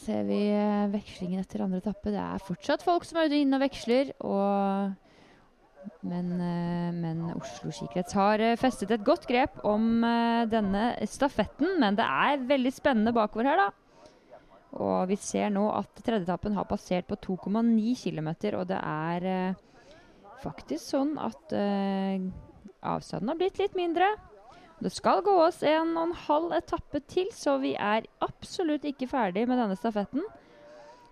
Ser vi eh, vekslingen etter andre etappe. Det er fortsatt folk som er ute og og veksler. Og men, eh, men, Oslo skikrets har eh, festet et godt grep om denne stafetten. Men det er veldig spennende bakover her, da. Og vi ser nå at tredjeetappen har passert på 2,9 km, og det er faktisk sånn at avstanden har blitt litt mindre. Det skal gå oss en og en halv etappe til, så vi er absolutt ikke ferdig med denne stafetten.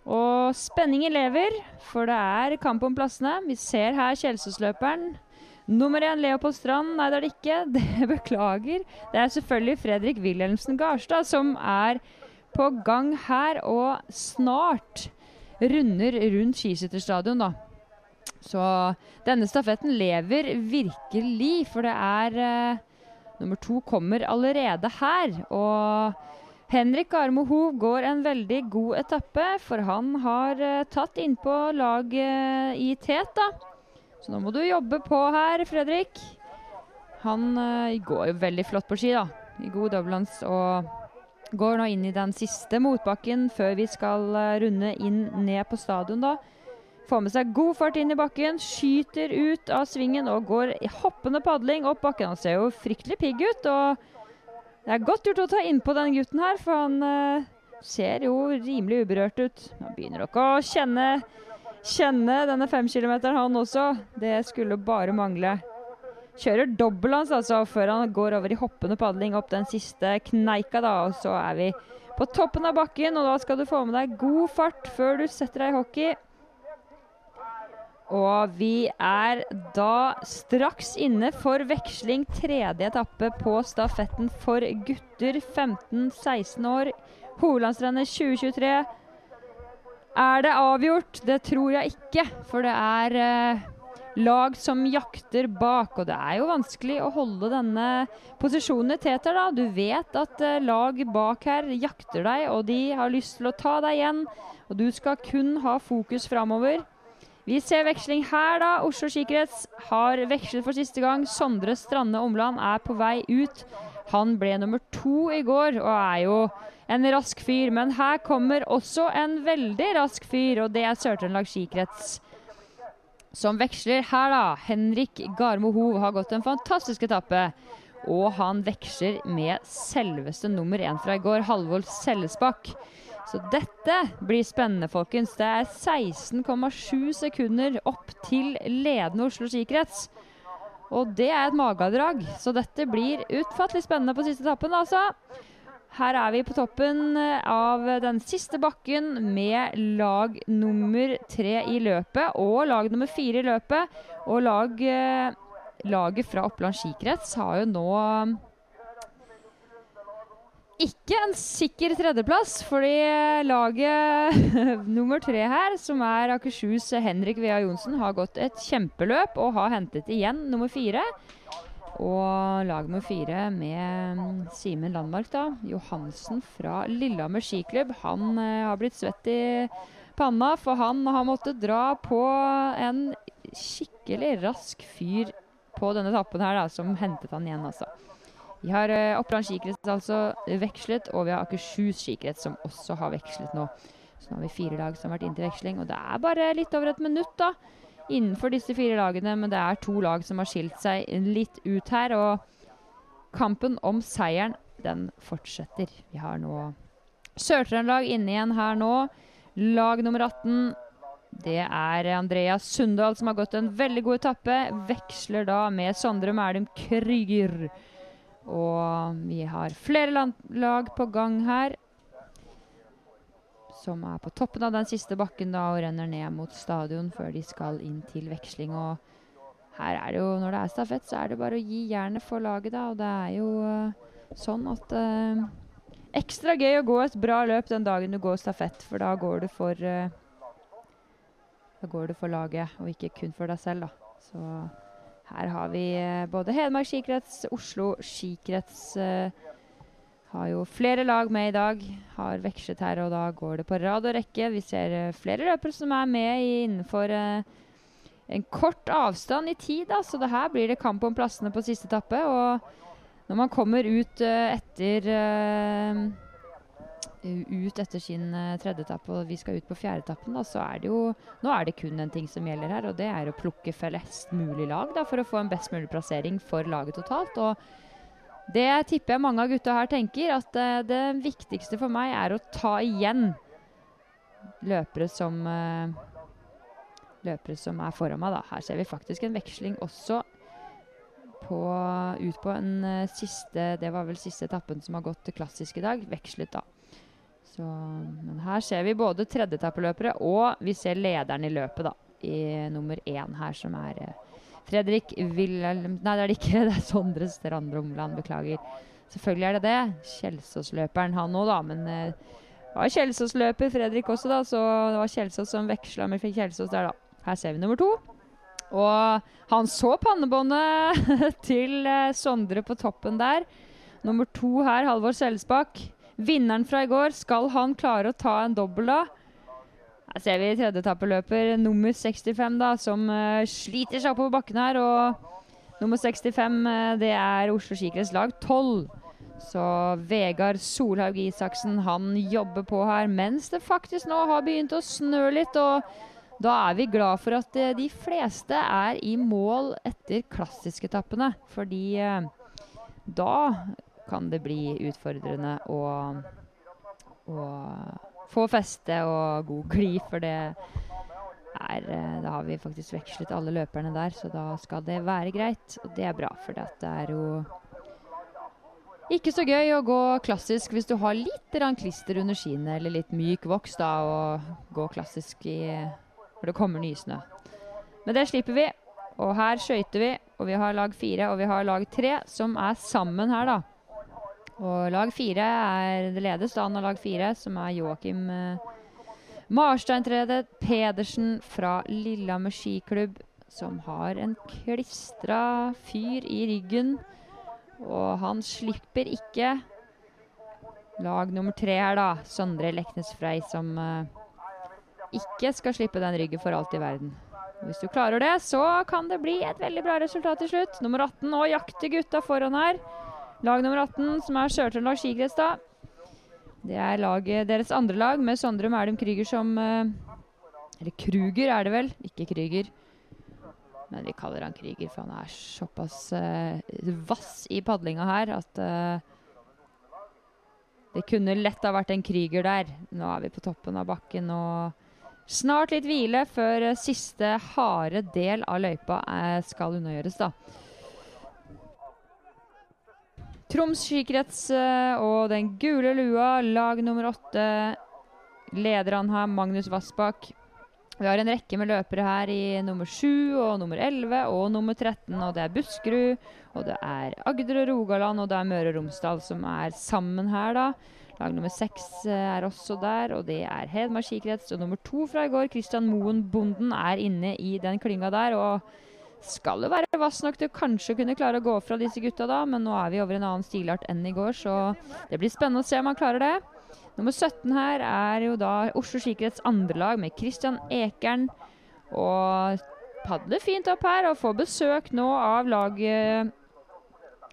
Og spenningen lever, for det er kamp om plassene. Vi ser her Kjelsåsløperen. Nummer én Leopold Strand. Nei, det er det ikke. Det beklager. Det er selvfølgelig Fredrik Wilhelmsen Garstad som er på gang her og snart runder rundt Skiskytterstadion, da. Så denne stafetten lever virkelig, for det er eh, Nummer to kommer allerede her. Og Henrik Armo Hov går en veldig god etappe, for han har uh, tatt innpå laget uh, i tet, da. Så nå må du jobbe på her, Fredrik. Han uh, går jo veldig flott på ski, da. I god dobbeltlands og går nå inn i den siste motbakken før vi skal runde inn ned på stadion, da. Får med seg god fart inn i bakken, skyter ut av svingen og går i hoppende padling opp bakken. Han ser jo fryktelig pigg ut. og Det er godt gjort å ta innpå denne gutten her, for han uh, ser jo rimelig uberørt ut. Nå begynner dere å kjenne, kjenne denne femkilometeren, han også. Det skulle bare mangle. Kjører dobbeltlands altså, før han går over i hoppende padling opp den siste kneika. da, og Så er vi på toppen av bakken, og da skal du få med deg god fart før du setter deg i hockey. Og vi er da straks inne for veksling tredje etappe på stafetten for gutter 15-16 år. Hovedlandsrennet 2023. Er det avgjort? Det tror jeg ikke, for det er eh, lag som jakter bak. Og det er jo vanskelig å holde denne posisjonen i teter, da. Du vet at eh, lag bak her jakter deg, og de har lyst til å ta deg igjen. Og du skal kun ha fokus framover. Vi ser veksling her, da. Oslo skikrets har vekslet for siste gang. Sondre Strande Omland er på vei ut. Han ble nummer to i går og er jo en rask fyr. Men her kommer også en veldig rask fyr, og det er Sør-Trøndelag skikrets som veksler her, da. Henrik Garmo Hov har gått en fantastisk etappe. Og han veksler med selveste nummer én fra i går, Halvor Sellesbakk. Så dette blir spennende, folkens. Det er 16,7 sekunder opp til ledende Oslo skikrets. Og det er et magedrag, så dette blir utfattelig spennende på siste etappen, altså. Her er vi på toppen eh, av den siste bakken med lag nummer tre i løpet og lag nummer fire i løpet. Og lag, eh, laget fra Oppland skikrets har jo nå ikke en sikker tredjeplass, fordi laget nummer tre her, som er Akershus Henrik Vea Johnsen, har gått et kjempeløp og har hentet igjen nummer fire. Og lag nummer fire med Simen Landmark, da. Johansen fra Lillehammer skiklubb. Han eh, har blitt svett i panna, for han har måttet dra på en skikkelig rask fyr på denne etappen her, da, som hentet han igjen, altså. Vi har uh, Oppland skikrets altså vekslet, og vi har Akershus skikrets som også har vekslet nå. Så nå har vi fire lag som har vært inn til veksling, og det er bare litt over et minutt da, innenfor disse fire lagene. Men det er to lag som har skilt seg litt ut her, og kampen om seieren, den fortsetter. Vi har nå Sør-Trøndelag inne igjen her nå. Lag nummer 18. Det er Andreas Sundal som har gått en veldig god etappe. Veksler da med Sondre Mælum Krüger. Og vi har flere lag på gang her. Som er på toppen av den siste bakken da og renner ned mot stadion før de skal inn til veksling. Og her er det jo, når det er stafett, så er det bare å gi jernet for laget, da. Og det er jo uh, sånn at uh, Ekstra gøy å gå et bra løp den dagen du går stafett, for da går du for uh, Da går du for laget, og ikke kun for deg selv, da. Så her har vi både Hedmark skikrets, Oslo skikrets har jo flere lag med i dag. Har vekslet her, og da går det på rad og rekke. Vi ser uh, flere løpere som er med innenfor en kort avstand i tid. Da. Så det her blir det kamp om plassene på siste etappe. Og når man kommer ut etter ut etter sin tredje etappe, og vi skal ut på fjerde etappen, da, så er det jo Nå er det kun en ting som gjelder her, og det er å plukke flest mulig lag da, for å få en best mulig plassering for laget totalt. og det tipper jeg mange av gutta her tenker, at uh, det viktigste for meg er å ta igjen løpere som uh, løpere som er foran meg. Da. Her ser vi faktisk en veksling også på, ut på en uh, siste Det var vel siste etappen som har gått klassisk i dag. Vekslet, da. Så, men her ser vi både tredjetappeløpere og vi ser lederen i løpet, da. I nummer én her, som er Fredrik Wilhelm Nei, det er det ikke. Det er Sondre Strand Romland. Beklager. Selvfølgelig er det det. Kjelsås-løperen, han òg, da. Men uh, det var Kjelsås-løper Fredrik også, da. Så det var Kjelsås som veksla med Kjelsås der, da. Her ser vi nummer to. Og han så pannebåndet til uh, Sondre på toppen der. Nummer to her, Halvor Selsbakk. Vinneren fra i går, skal han klare å ta en dobbel da? Her ser vi tredjetappeløper nummer 65, da, som uh, sliter seg oppover bakken her. Og nummer 65, uh, det er Oslo Skikrets lag 12. Så Vegard Solhaug Isaksen, han jobber på her mens det faktisk nå har begynt å snø litt. Og da er vi glad for at uh, de fleste er i mål etter klassisketappene. Fordi da kan det bli utfordrende å, å få feste og god glid, for det er eh, Da har vi faktisk vekslet alle løperne der, så da skal det være greit. Og det er bra, for det er jo ikke så gøy å gå klassisk hvis du har litt klister under skiene eller litt myk voks, da, og gå klassisk i, når det kommer nysnø. Men det slipper vi. Og her skøyter vi, og vi har lag fire og vi har lag tre, som er sammen her, da. Og lag fire er det ledes da av lag fire, som er Joakim eh, Marsteintredet Pedersen fra Lillehammer skiklubb, som har en klistra fyr i ryggen. Og han slipper ikke. Lag nummer tre her, da. Sondre Leknes Frei, som eh, ikke skal slippe den ryggen for alt i verden. Hvis du klarer det, så kan det bli et veldig bra resultat til slutt. Nummer 18 og jakter gutta foran her. Lag nummer 18, som er Sør-Trøndelag Skigress, da. Det er laget, deres andre lag, med Sondre Mælum Krüger som uh, Eller Kruger er det vel, ikke Krüger. Men vi kaller han Krüger, for han er såpass eh, vass i padlinga her at eh, det kunne lett ha vært en Krüger der. Nå er vi på toppen av bakken og snart litt hvile før eh, siste harde del av løypa eh, skal unnagjøres, da. Troms skikrets eh, og den gule lua, lag nummer åtte. Leder han her, Magnus Vassbakk. Vi har en rekke med løpere her i nummer 7 og nummer 11 og nummer 13. Og det er Buskerud, og det er Agder og Rogaland og det er Møre og Romsdal som er sammen her, da. Lag nummer 6 er også der, og det er Hedmark skikrets. Og nummer 2 fra i går, Christian Moen Bonden, er inne i den klynga der. og skal jo være vass nok til å kanskje kunne klare å gå fra disse gutta, da, men nå er vi over en annen stilart enn i går, så det blir spennende å se om han klarer det. Nummer 17 her er jo da Oslo skikrets andre lag med Christian Ekern. Og padler fint opp her og får besøk nå av laget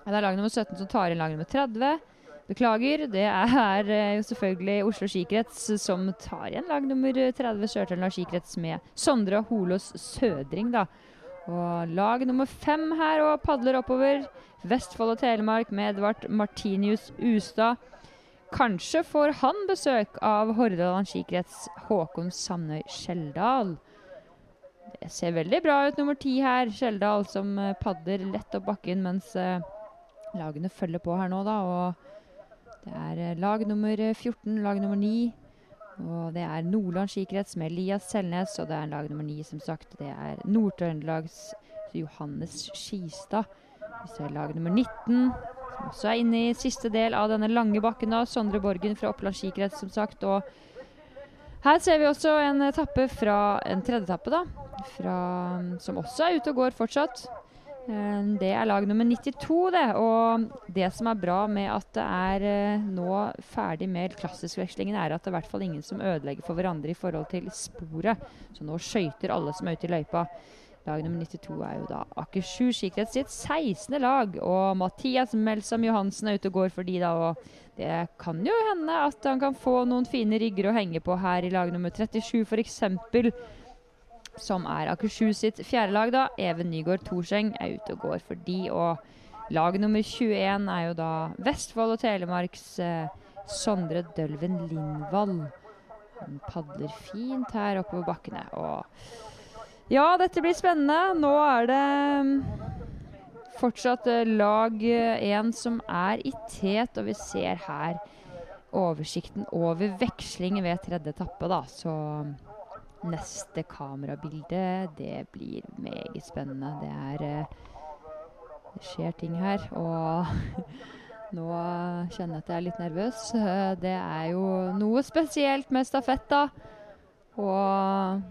Det er lag nummer 17 som tar inn lag nummer 30. Beklager, det er jo selvfølgelig Oslo skikrets som tar igjen lag nummer 30, Sør-Trøndelag skikrets med Sondre Holås Sødring, da. Og lag nummer fem her og padler oppover. Vestfold og Telemark med Edvard Martinius Ustad. Kanskje får han besøk av Hordaland skikrets Håkon Sandøy Skjeldal. Det ser veldig bra ut, nummer ti her. Skjeldal som uh, padler lett opp bakken mens uh, lagene følger på her nå, da. Og det er uh, lag nummer 14, lag nummer 9. Og det er Nordland skikrets med Elias Selnes, og det er lag nummer 9, som sagt. Det er Nord-Trøndelags Johannes Skistad. Vi ser lag nummer 19, som også er inne i siste del av denne lange bakken. da, Sondre Borgen fra Oppland skikrets, som sagt. Og her ser vi også en etappe fra en tredje etappe, da. Fra, som også er ute og går fortsatt. Det er lag nummer 92, det. Og det som er bra med at det er uh, nå ferdig med klassiskvekslingen, er at det er i hvert fall ingen som ødelegger for hverandre i forhold til sporet. Så nå skøyter alle som er ute i løypa. Lag nummer 92 er jo da Akershus skikrets sitt 16. lag. Og Mathias Melsom Johansen er ute og går for de da. Og det kan jo hende at han kan få noen fine rigger å henge på her i lag nummer 37 f.eks. Som er Akershus sitt fjerde lag, da. Even Nygaard Thorseng er ute og går for de. Og lag nummer 21 er jo da Vestfold og Telemarks eh, Sondre Dølven Lindvall. Han padler fint her oppover bakkene. og ja, dette blir spennende. Nå er det mm, fortsatt eh, lag én som er i tet, og vi ser her oversikten over veksling ved tredje etappe, da. Så mm, neste kamerabilde, det blir meget spennende. Det er eh, Det skjer ting her, og nå kjenner jeg at jeg er litt nervøs. Det er jo noe spesielt med stafett, da. Og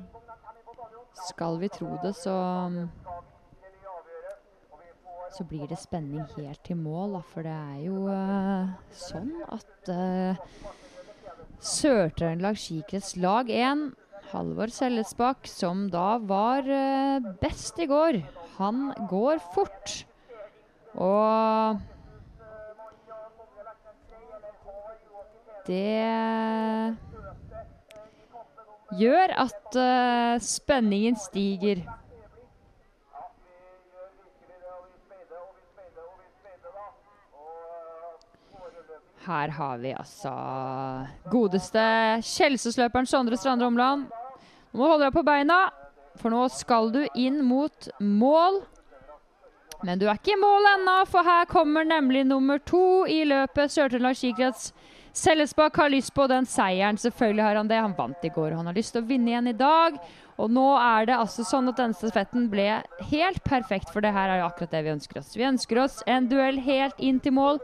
skal vi tro det, så så blir det spenning helt til mål, da. For det er jo uh, sånn at Sør-Trøndelag skikrets lag 1, Halvor Sellesbakk, som da var uh, best i går, han går fort. Og det gjør at uh, spenningen stiger. Her har vi altså godeste Kjelsåsløperen Sondre Strandre Omland. Nå må du holde deg på beina, for nå skal du inn mot mål. Men du er ikke i mål ennå, for her kommer nemlig nummer to i løpet. Sør-Trøndelag skikrets Sellesbakk har lyst på den seieren. Selvfølgelig har han det. Han vant i går, og han har lyst til å vinne igjen i dag. Og nå er det altså sånn at denne stafetten ble helt perfekt, for det her er jo akkurat det vi ønsker oss. Vi ønsker oss en duell helt inn til mål.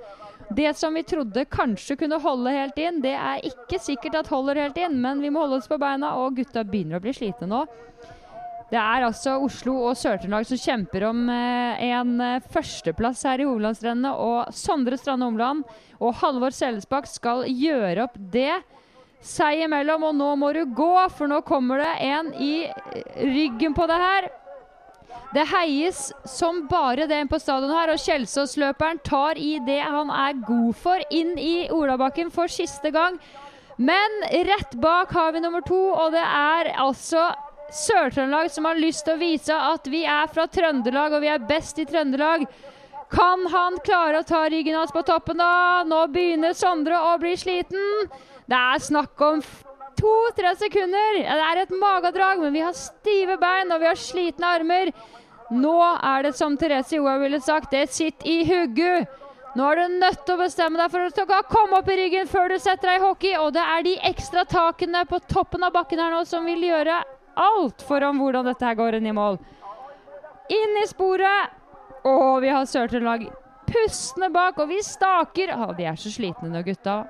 Det som vi trodde kanskje kunne holde helt inn, det er ikke sikkert at holder helt inn, men vi må holde oss på beina, og gutta begynner å bli slitne nå. Det er altså Oslo og Sør-Trøndelag som kjemper om eh, en eh, førsteplass her i hovedlandsrennet. Og Sondre Strande Omland og Halvor Selesbakk skal gjøre opp det seg imellom. Og nå må du gå, for nå kommer det en i ryggen på det her. Det heies som bare det på stadion her, og Kjelsås-løperen tar i det han er god for, inn i Olabakken for siste gang. Men rett bak har vi nummer to, og det er altså Sør-Trøndelag som har lyst til å vise at vi er fra Trøndelag, og vi er best i Trøndelag. Kan han klare å ta ryggen hans på toppen, da? Nå begynner Sondre å bli sliten. Det er snakk om to-tre sekunder. Det er et magedrag, men vi har stive bein og vi har slitne armer. Nå er det som Therese Joa ville sagt, det sitter i hugget. Nå er du nødt til å bestemme deg for å komme opp i ryggen før du setter deg i hockey. Og det er de ekstra takene på toppen av bakken her nå som vil gjøre alt for om hvordan dette her går inn i mål. Inn i sporet. Og vi har Sør-Trøndelag pustende bak, og vi staker. Å, de er så slitne nå, gutta.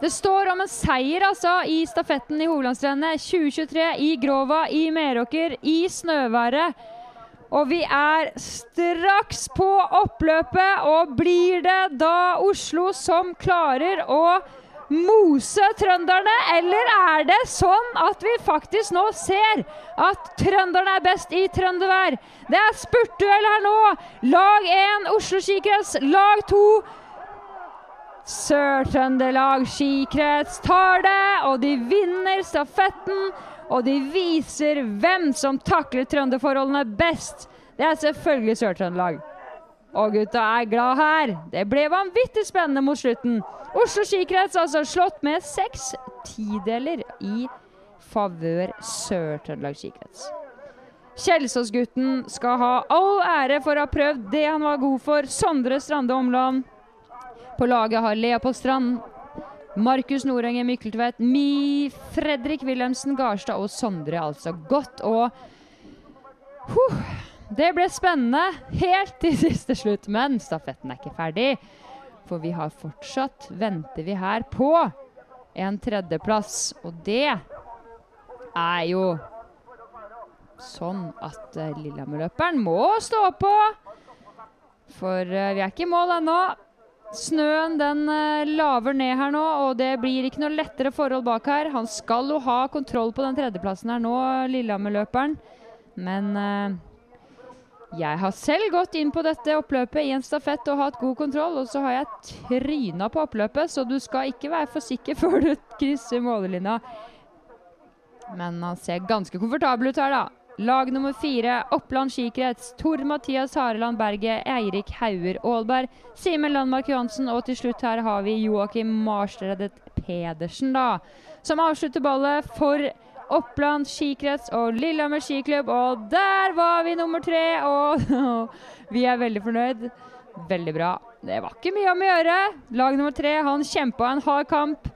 Det står om en seier altså i stafetten i Hovedlandsrennet 2023 i Grova, i Meråker, i snøværet. Og vi er straks på oppløpet, og blir det da Oslo som klarer å mose trønderne, eller er det sånn at vi faktisk nå ser at trønderne er best i trøndervær? Det er spurtduell her nå. Lag 1 Oslo skikrets, lag 2 Sør-Trøndelag skikrets tar det, og de vinner stafetten. Og de viser hvem som takler trønderforholdene best. Det er selvfølgelig Sør-Trøndelag. Og gutta er glad her. Det ble vanvittig spennende mot slutten. Oslo skikrets altså slått med seks tideler i favør Sør-Trøndelag skikrets. Kjelsås-gutten skal ha all ære for å ha prøvd det han var god for. Sondre Strande Omland. På laget har Leopold Strand, Markus Norenge Mykkeltvedt, Mi, Fredrik Wilhelmsen Garstad og Sondre altså godt. Og huh, det ble spennende helt til siste slutt, men stafetten er ikke ferdig. For vi har fortsatt, venter vi her på, en tredjeplass. Og det er jo sånn at uh, Lillehammer-løperen må stå på. For uh, vi er ikke i mål ennå. Snøen den uh, laver ned her nå, og det blir ikke noe lettere forhold bak her. Han skal jo ha kontroll på den tredjeplassen her nå, Lillehammer-løperen. Men eh, jeg har selv gått inn på dette oppløpet i en stafett og hatt god kontroll, og så har jeg tryna på oppløpet, så du skal ikke være for sikker før du krysser målelinja. Men han ser ganske komfortabel ut her, da. Lag nummer fire, Oppland skikrets. Tor Mathias Hareland Berget, Eirik Hauger Aalberg, Simen Landmark Johansen, og til slutt her har vi Joakim Marstredet Pedersen, da. Som avslutter ballet for Oppland skikrets og Lillehammer skiklubb. Og der var vi nummer tre, og vi er veldig fornøyd. Veldig bra. Det var ikke mye om å gjøre. Lag nummer tre han kjempa en hard kamp.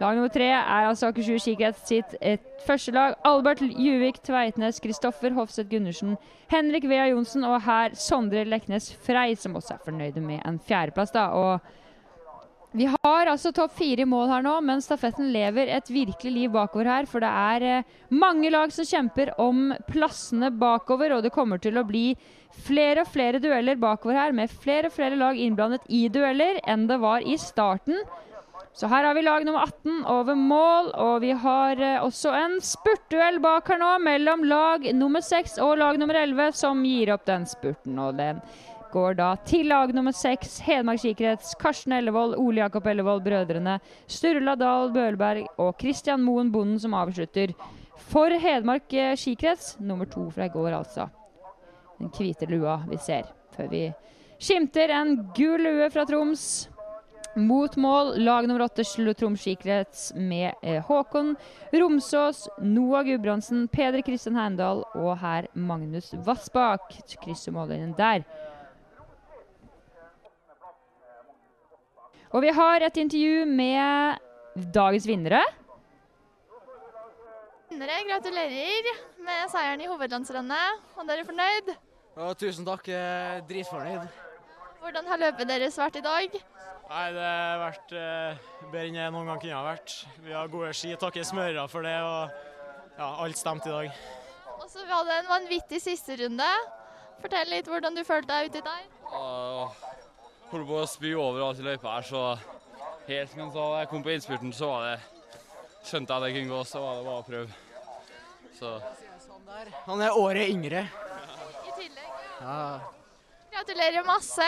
Lag nummer tre er altså Akershus skikrets sitt første lag. Albert Juvik Tveitnes, Kristoffer Hofseth Gundersen, Henrik Vea Johnsen og her Sondre Leknes Frei, som også er fornøyde med en fjerdeplass. da, og vi har altså topp fire i mål her nå, men stafetten lever et virkelig liv bakover her. For det er eh, mange lag som kjemper om plassene bakover, og det kommer til å bli flere og flere dueller bakover her, med flere og flere lag innblandet i dueller enn det var i starten. Så her har vi lag nummer 18 over mål, og vi har eh, også en spurtduell bak her nå mellom lag nummer 6 og lag nummer 11, som gir opp den spurten. og den går da til lag nummer 6, Hedmark skikrets. Karsten Ellevold, Ole Jakob Ellevold, brødrene Sturla Dahl Bølberg og Christian Moen Bonden som avslutter for Hedmark eh, skikrets. Nummer to fra i går, altså. Den hvite lua vi ser før vi skimter en gul lue fra Troms. Mot mål, lag nummer åtte, slo skikrets med eh, Håkon Romsås, Noah Gudbrandsen, Peder Kristian Heimdal og her Magnus Vassbakk. Krysser mållinjen der. Og vi har et intervju med dagens vinnere. Vinnere, gratulerer med seieren i hovedlandsrennet. Og dere fornøyd? Ja, tusen takk. Er dritfornøyd. Hvordan har løpet deres vært i dag? Nei, Det har vært eh, bedre enn jeg noen gang kunne ha vært. Vi har gode ski, takker smørere for det. og ja, Alt stemte i dag. Og så Vi hadde en vanvittig siste runde. Fortell litt hvordan du følte deg uti der. Uh, holdt på å spy overalt i løypa her, så helt mens jeg kom på innspurten, så var det skjønte jeg det kunne gå, så var det bare å prøve. Så. Han er året yngre. I tillegg. Ja. Gratulerer masse.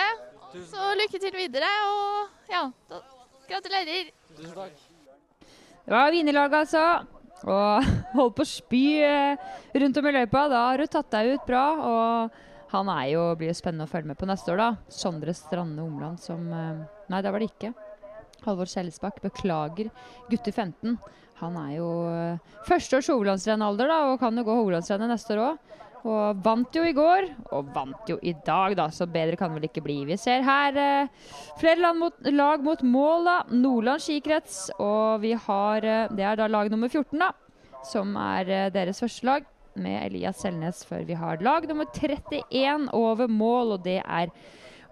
Så lykke til videre, og ja, da, gratulerer. Tusen takk. Det var vinnerlaget, altså. og holdt på å spy eh, rundt om i løypa. Da har du tatt deg ut bra. Og han er jo, blir jo spennende å følge med på neste år, da. Sondre Strande Omland som eh, Nei, det var det ikke. Halvor Skjellesbakk, Beklager. Gutter 15. Han er jo eh, førsteårs hovedlandsrennalder da, og kan jo gå hovedlandsrennet neste år òg. Og vant jo i går, og vant jo i dag, da, så bedre kan det vel ikke bli. Vi ser her eh, flere mot, lag mot mål, da. Nordland skikrets, og vi har eh, Det er da lag nummer 14, da. Som er eh, deres første lag, med Elias Selnes, før vi har lag nummer 31 over mål, og det er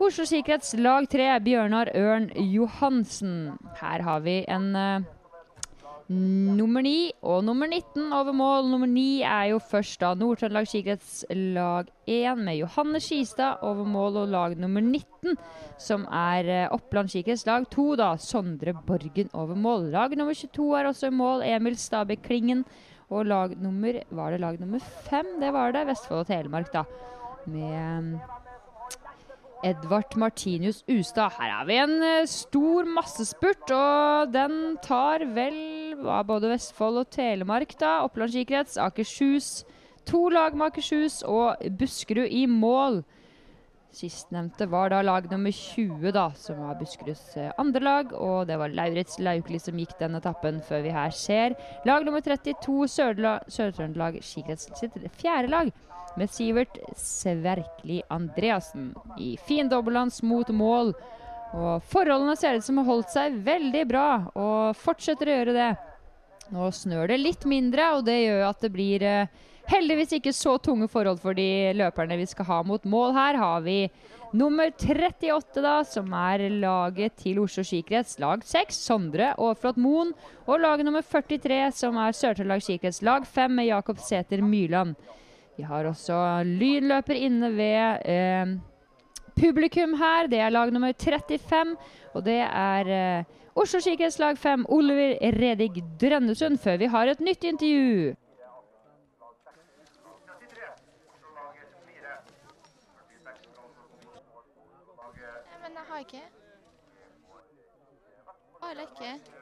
Oslo skikrets lag 3, Bjørnar Ørn Johansen. Her har vi en eh, nummer 9 og nummer 19 over mål. Nummer 9 er jo først da Nord-Trøndelag skikrets lag 1 med Johanne Skistad over mål, og lag nummer 19, som er eh, Oppland skikrets lag 2, da Sondre Borgen over mål. Lag nummer 22 er også i mål, Emil Stabæk Klingen. Og lag nummer Var det lag nummer 5? Det var det. Vestfold og Telemark, da. Med Edvard Martinius Ustad. Her har vi en uh, stor massespurt, og den tar vel både Vestfold og Telemark, da. Oppland skikrets, Akershus. To lag med Akershus og Buskerud i mål. Sistnevnte var da lag nummer 20, da, som var Buskeruds uh, andre lag. Og det var Lauritz Laukli som gikk den etappen, før vi her ser lag nummer 32, Sør-Trøndelag skikrets sitt fjerde lag med Sivert Sverkli Andreassen i fin dobbeltlands mot mål. Og forholdene ser ut som har holdt seg veldig bra, og fortsetter å gjøre det. Nå snør det litt mindre, og det gjør at det blir eh, heldigvis ikke så tunge forhold for de løperne vi skal ha mot mål. Her har vi nummer 38, da, som er laget til Oslo skikrets, lag 6, Sondre Aarflot Moen. Og lag nummer 43, som er Sør-Trøndelag skikrets, lag 5, med Jakob Sæter Myrland. Vi har også lynløper inne ved eh, publikum her. Det er lag nummer 35, og det er eh, Oslo sikkerhetslag lag 5, Oliver Redig Drønnesund, før vi har et nytt intervju. Men jeg har ikke. Har ikke.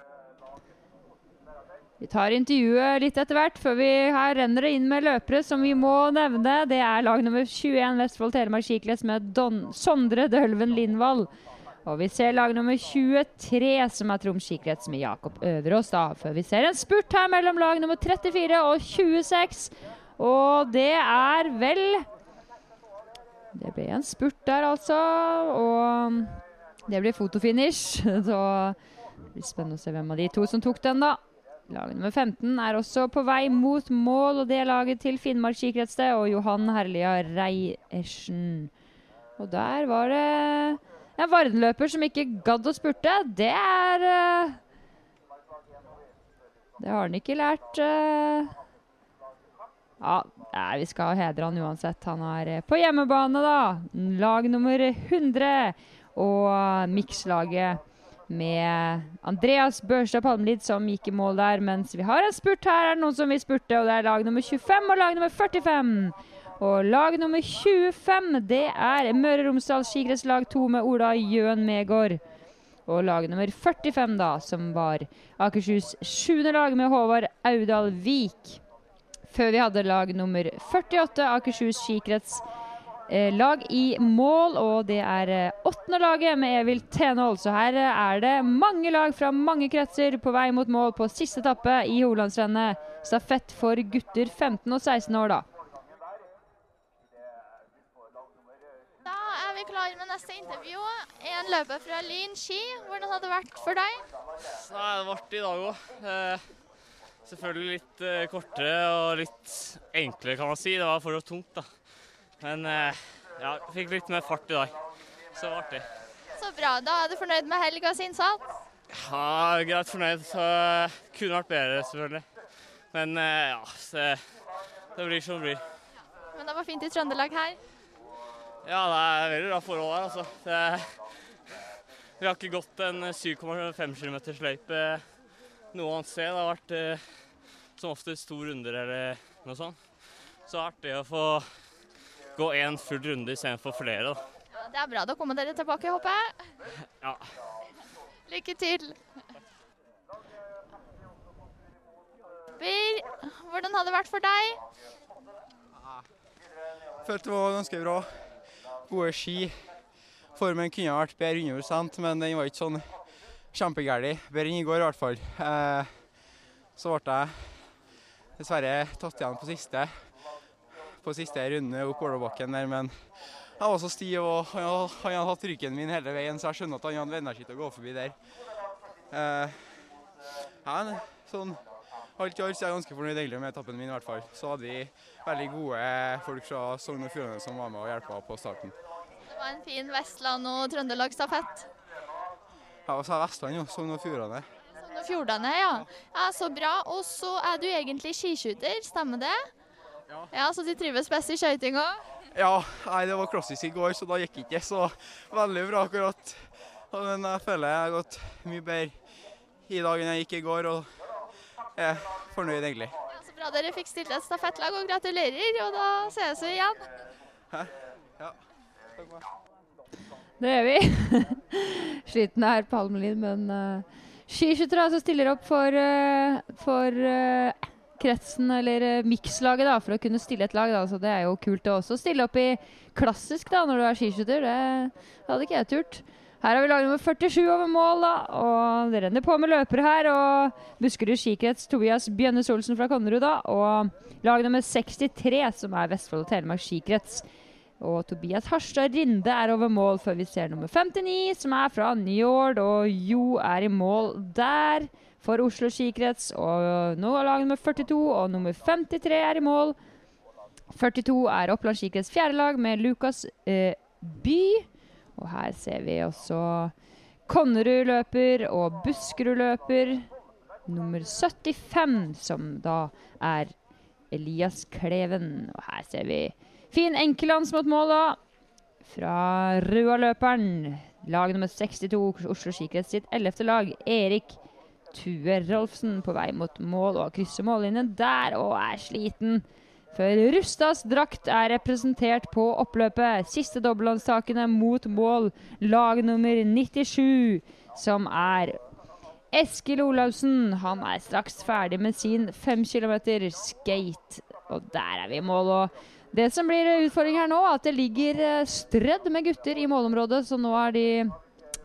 Vi tar intervjuet litt etter hvert, før vi her renner det inn med løpere som vi må nevne. Det er lag nummer 21 Vestfold Telemark Skikles med Don Sondre Dølven Lindvall. Og vi ser lag nummer 23, som er Troms skikrets med Jakob Øverås. da. Før vi ser en spurt her mellom lag nummer 34 og 26. Og det er vel Det ble en spurt der, altså. Og det blir fotofinish. Så det blir spennende å se hvem av de to som tok den, da. Lag nummer 15 er også på vei mot mål, og det er laget til Finnmark skikrets og Johan Herlia Reiersen. Og der var det en Varden-løper som ikke gadd å spurte. Det er eh, Det har han ikke lært. eh. Ja, vi skal hedre han uansett. Han er eh, på hjemmebane, da. Lag nummer 100. Og mikslaget med Andreas Børstad Palmelid som gikk i mål der. Mens vi har en spurt her, er det noen som vil spurte, og det er lag nummer 25 og lag nummer 45. Og lag nummer 25, det er Møre og Romsdal skikrets lag 2 med Ola Jøen Megård. Og lag nummer 45, da, som var Akershus 7. lag med Håvard Audal Vik. Før vi hadde lag nummer 48, Akershus skikrets lag i mål. Og det er eh, åttende laget med Evil Tenhold. Så her eh, er det mange lag fra mange kretser på vei mot mål på siste etappe i hovedlandsrennet. Stafett for gutter 15 og 16 år, da. Da er vi klar med neste intervju. En løper fra Lyn ski. Hvordan har det vært for deg? Nei, det ble i dag òg. Eh, selvfølgelig litt eh, kortere og litt enklere, kan man si. Det var fortsatt tungt, da. Men eh, ja, fikk litt mer fart i dag. Så det var artig. Så bra. Da er du fornøyd med helgas innsats? Ja, greit fornøyd. Så eh, kunne vært bedre, selvfølgelig. Men eh, ja, det, det blir som det blir. Men det var fint i Trøndelag her. Ja, det er veldig bra forhold her, altså. Det, vi har ikke gått en 7,5 km løype noe annet sted. Det har vært som oftest to runder eller noe sånt. Så artig å få gå én full runde istedenfor flere. da. Ja, det er bra. Da kommer dere tilbake, håper jeg. Ja. Lykke til. Bir, Hvordan har det vært for deg? Følte det var ganske bra. Gode ski. Formen kunne vært bedre 100 men den var ikke sånn kjempegæren. Bedre enn i går i hvert fall. Eh, så ble jeg dessverre tatt igjen på siste på siste runde opp Ålåbakken der, men jeg var så stiv og han hadde, han hadde hatt ryggen min hele veien, så jeg skjønner at han hadde venner sitt å gå forbi der. Eh, ja, sånn Alt i alt så er jeg ganske fornøyd egentlig med etappen min i hvert fall. Så hadde vi veldig gode folk fra Sogn og Fjordane som var med og hjelpa på starten. Det var en fin Vestland- og Trøndelag-stafett. Ja, og så er Vestland jo, Sogn og Fjordane. Sogn og Fjordane, ja. ja. Så bra. Og så er du egentlig skiskyter, stemmer det? Ja. ja så du trives best i skøytinga? Ja, nei, det var klassisk i går, så da gikk det ikke så veldig bra akkurat. Men jeg føler jeg har gått mye bedre i dag enn jeg gikk i går. og jeg er fornøyd, egentlig. Ja, så bra dere fikk stilt et stafettlag, og gratulerer. Og da ses vi igjen. Hæ? Ja. Takk for. Det gjør vi. Sliten er på Almelin, men uh, skiskyttere som stiller opp for, uh, for uh, kretsen, eller uh, mikslaget, da, for å kunne stille et lag. Da. Så det er jo kult å også stille opp i klassisk da, når du er skiskytter. Det hadde ikke jeg turt. Her har vi lag nummer 47 over mål, da, og det renner på med løpere her. og Buskerud skikrets Tobias Bjønnes Olsen fra Konnerud, da, og lag nummer 63, som er Vestfold og Telemark skikrets. Og Tobias Harstad Rinde er over mål før vi ser nummer 59, som er fra Njord. Og Jo er i mål der for Oslo skikrets. Og nå er lag nummer 42 og nummer 53 er i mål. 42 er Oppland skikrets fjerde lag med Lukas eh, By. Og her ser vi også Konnerud løper og Buskerud løper. Nummer 75, som da er Elias Kleven. Og her ser vi fin enkeltlands mot mål, da. Fra Røa-løperen. Lag nummer 62, Oslo Skikrets sitt ellevte lag. Erik Tue Rolfsen på vei mot mål og krysser mållinjen der og er sliten. For Rustads drakt er representert på oppløpet. Siste dobbeltlandstakene mot mål. Lag nummer 97, som er Eskil Olavsen. Han er straks ferdig med sin 5 km skate. Og der er vi i mål. Og det som blir utfordring her nå, er at det ligger eh, strødd med gutter i målområdet, så nå er de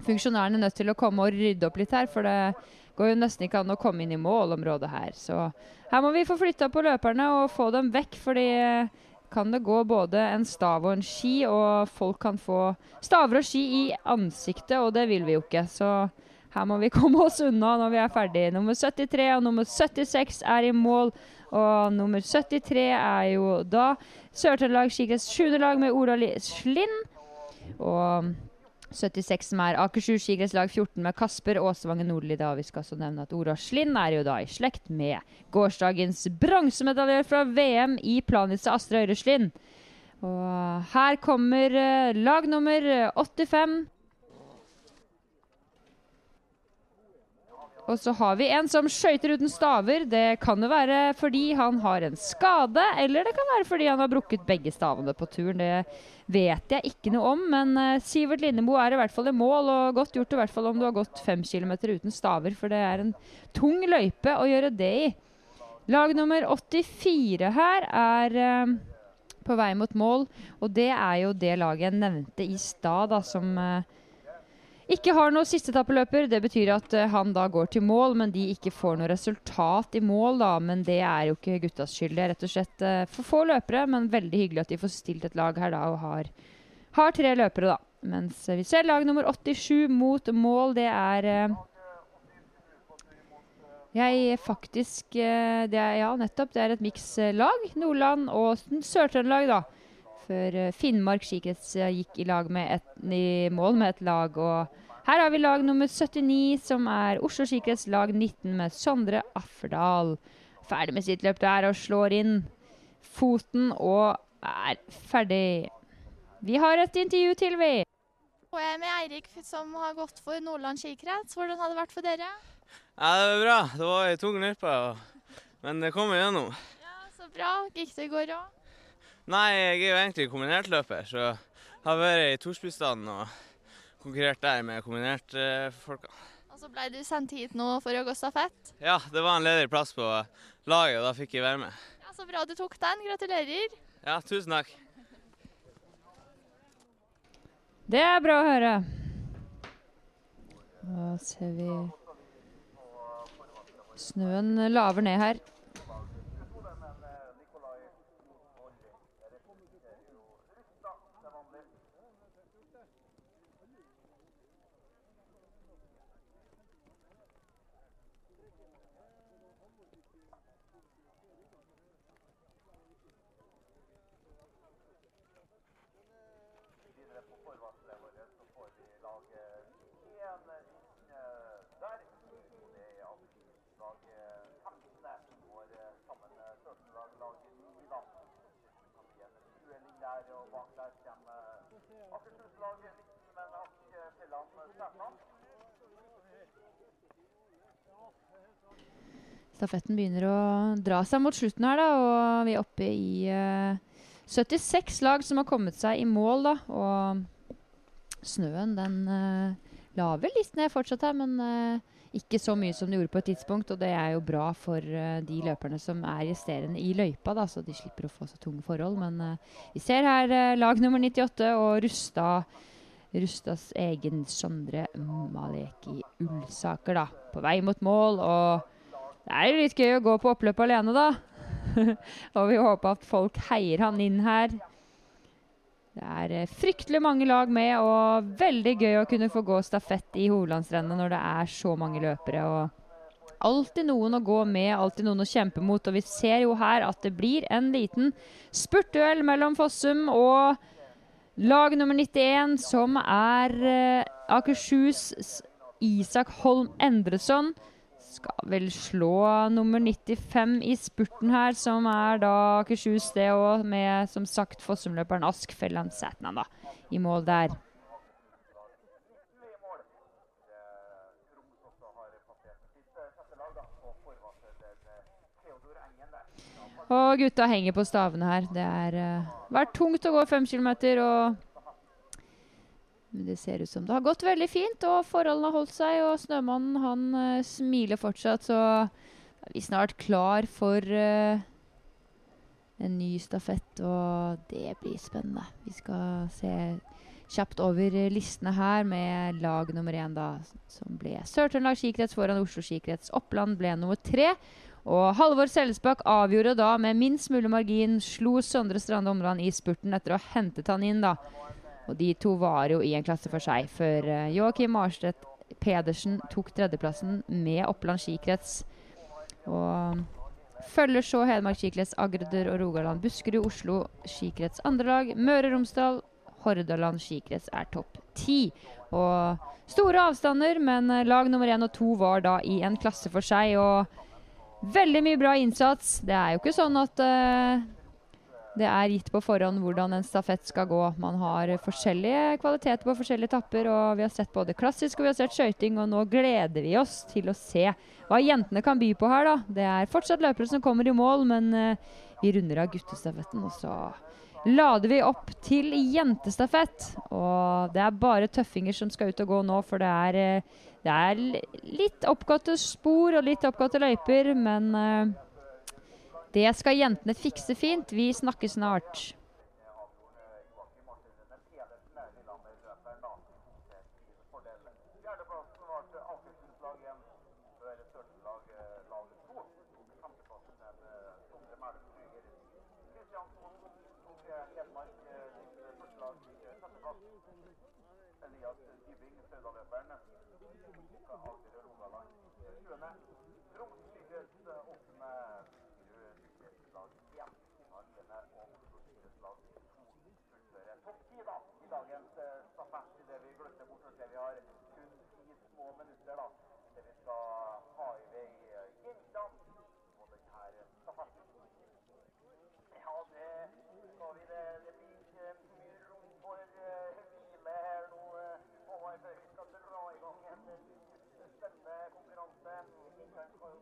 funksjonærene nødt til å komme og rydde opp litt her. For det går jo nesten ikke an å komme inn i målområdet her. Så her må vi få flytta på løperne og få dem vekk, fordi kan det gå både en stav og en ski, og folk kan få staver og ski i ansiktet, og det vil vi jo ikke. Så her må vi komme oss unna når vi er ferdig. Nummer 73 og nummer 76 er i mål. Og nummer 73 er jo da Sør-Trøndelag Skikrets 7. lag med Ola Slind. Og 76 som er Akershus skiidrettslag 14 med Kasper Åsvangen Nordli. Da vi skal også nevne at Ora Slind er jo da i slekt med gårsdagens bronsemedaljer fra VM i planisse Astrid Øyre Slind. Og her kommer uh, lag nummer 85. Og så har vi en som skøyter uten staver. Det kan jo være fordi han har en skade, eller det kan være fordi han har brukket begge stavene på turen. Det vet jeg ikke noe om, men uh, Sivert Lindemo er i hvert fall i mål, og godt gjort i hvert fall om du har gått fem kilometer uten staver, for det er en tung løype å gjøre det i. Lag nummer 84 her er uh, på vei mot mål, og det er jo det laget jeg nevnte i stad, som uh, ikke har noe sistetappeløper. Det betyr at uh, han da går til mål, men de ikke får noe resultat i mål. da, Men det er jo ikke guttas skyld. Det er rett og slett uh, for få løpere, men veldig hyggelig at de får stilt et lag her da og har, har tre løpere, da. Mens uh, vi ser lag nummer 87 mot mål. Det er jeg faktisk det er, Ja, nettopp. Det er et mikslag. Nordland og Sør-Trøndelag, da. For Finnmark skikrets gikk i, lag med et, i mål med et lag. Og her har vi lag nummer 79, som er Oslo skikrets lag 19 med Sondre Afferdal. Ferdig med sitt løp der og slår inn foten og er ferdig. Vi har et intervju til, vi. Og jeg er med Eirik, som har gått for Nordland skikrets. Hvordan har det vært for dere? Ja, Det var bra. Det var ei tung løype, men det kom igjennom. Ja, Så bra. Gikk det i går òg? Nei, jeg er jo egentlig kombinertløper, så jeg har vært i Torsbystaden og konkurrert der med kombinert-folka. Og så ble du sendt hit nå for å gå stafett. Ja, det var en ledig plass på laget, og da fikk jeg være med. Ja, Så bra du tok den. Gratulerer. Ja, tusen takk. Det er bra å høre. Da ser vi Snøen laver ned her. Videre på forvarselet vi lage én eh, eh, eh, der. Det og bak der kommer Akershus-laget, men har ikke fellene Stafetten begynner å dra seg mot slutten her, da, og vi er oppe i uh, 76 lag som har kommet seg i mål, da. Og snøen, den uh, laver litt ned fortsatt her, men uh, ikke så mye som det gjorde på et tidspunkt. Og det er jo bra for eh, de løperne som er resterende i løypa, da, så de slipper å få så tunge forhold. Men eh, vi ser her eh, lag nummer 98 og Rusta. Rustas egen Sondre Maleki Ulsaker, da. På vei mot mål. Og det er jo litt gøy å gå på oppløp alene, da. og vi håper at folk heier han inn her. Det er eh, fryktelig mange lag med, og veldig gøy å kunne få gå stafett i hovedlandsrennet når det er så mange løpere. og Alltid noen å gå med, alltid noen å kjempe mot. Og vi ser jo her at det blir en liten spurtduell mellom Fossum og lag nummer 91, som er eh, Akershus Isak Holm Endresson. Skal vel slå nummer 95 i spurten her, som er da Akershus, det òg, med som sagt Fossum-løperen Ask Felland Sætnan da, i mål der. Og gutta henger på stavene her. Det har uh, vært tungt å gå fem kilometer, og det ser ut som det har gått veldig fint, og forholdene har holdt seg. Og Snømannen han uh, smiler fortsatt, så er vi snart klar for uh, en ny stafett. Og det blir spennende. Vi skal se kjapt over listene her med lag nummer én, da, som ble Sør-Trøndelag skikrets foran Oslo skikrets. Oppland ble nummer tre. Og Halvor Seljesbakk avgjorde da med minst mulig margin. Slo Søndre Strande Omland i spurten etter å ha hentet han inn, da. Og de to var jo i en klasse for seg, før uh, Joakim Marstedt Pedersen tok tredjeplassen med Oppland skikrets. Og følger så Hedmark skikrets, Agder og Rogaland, Buskerud, Oslo skikrets andre lag. Møre og Romsdal, Hordaland skikrets er topp ti. Og store avstander, men uh, lag nummer én og to var da i en klasse for seg. og Veldig mye bra innsats. Det er jo ikke sånn at uh, det er gitt på forhånd hvordan en stafett skal gå. Man har forskjellige kvaliteter på forskjellige etapper. og Vi har sett både klassisk og vi har sett skøyting, og nå gleder vi oss til å se hva jentene kan by på her. da. Det er fortsatt løpere som kommer i mål, men uh, vi runder av guttestafetten. Og så lader vi opp til jentestafett. Og det er bare tøffinger som skal ut og gå nå, for det er, uh, det er litt oppgåtte spor og litt oppgåtte løyper, men uh, det skal jentene fikse fint. Vi snakkes snart.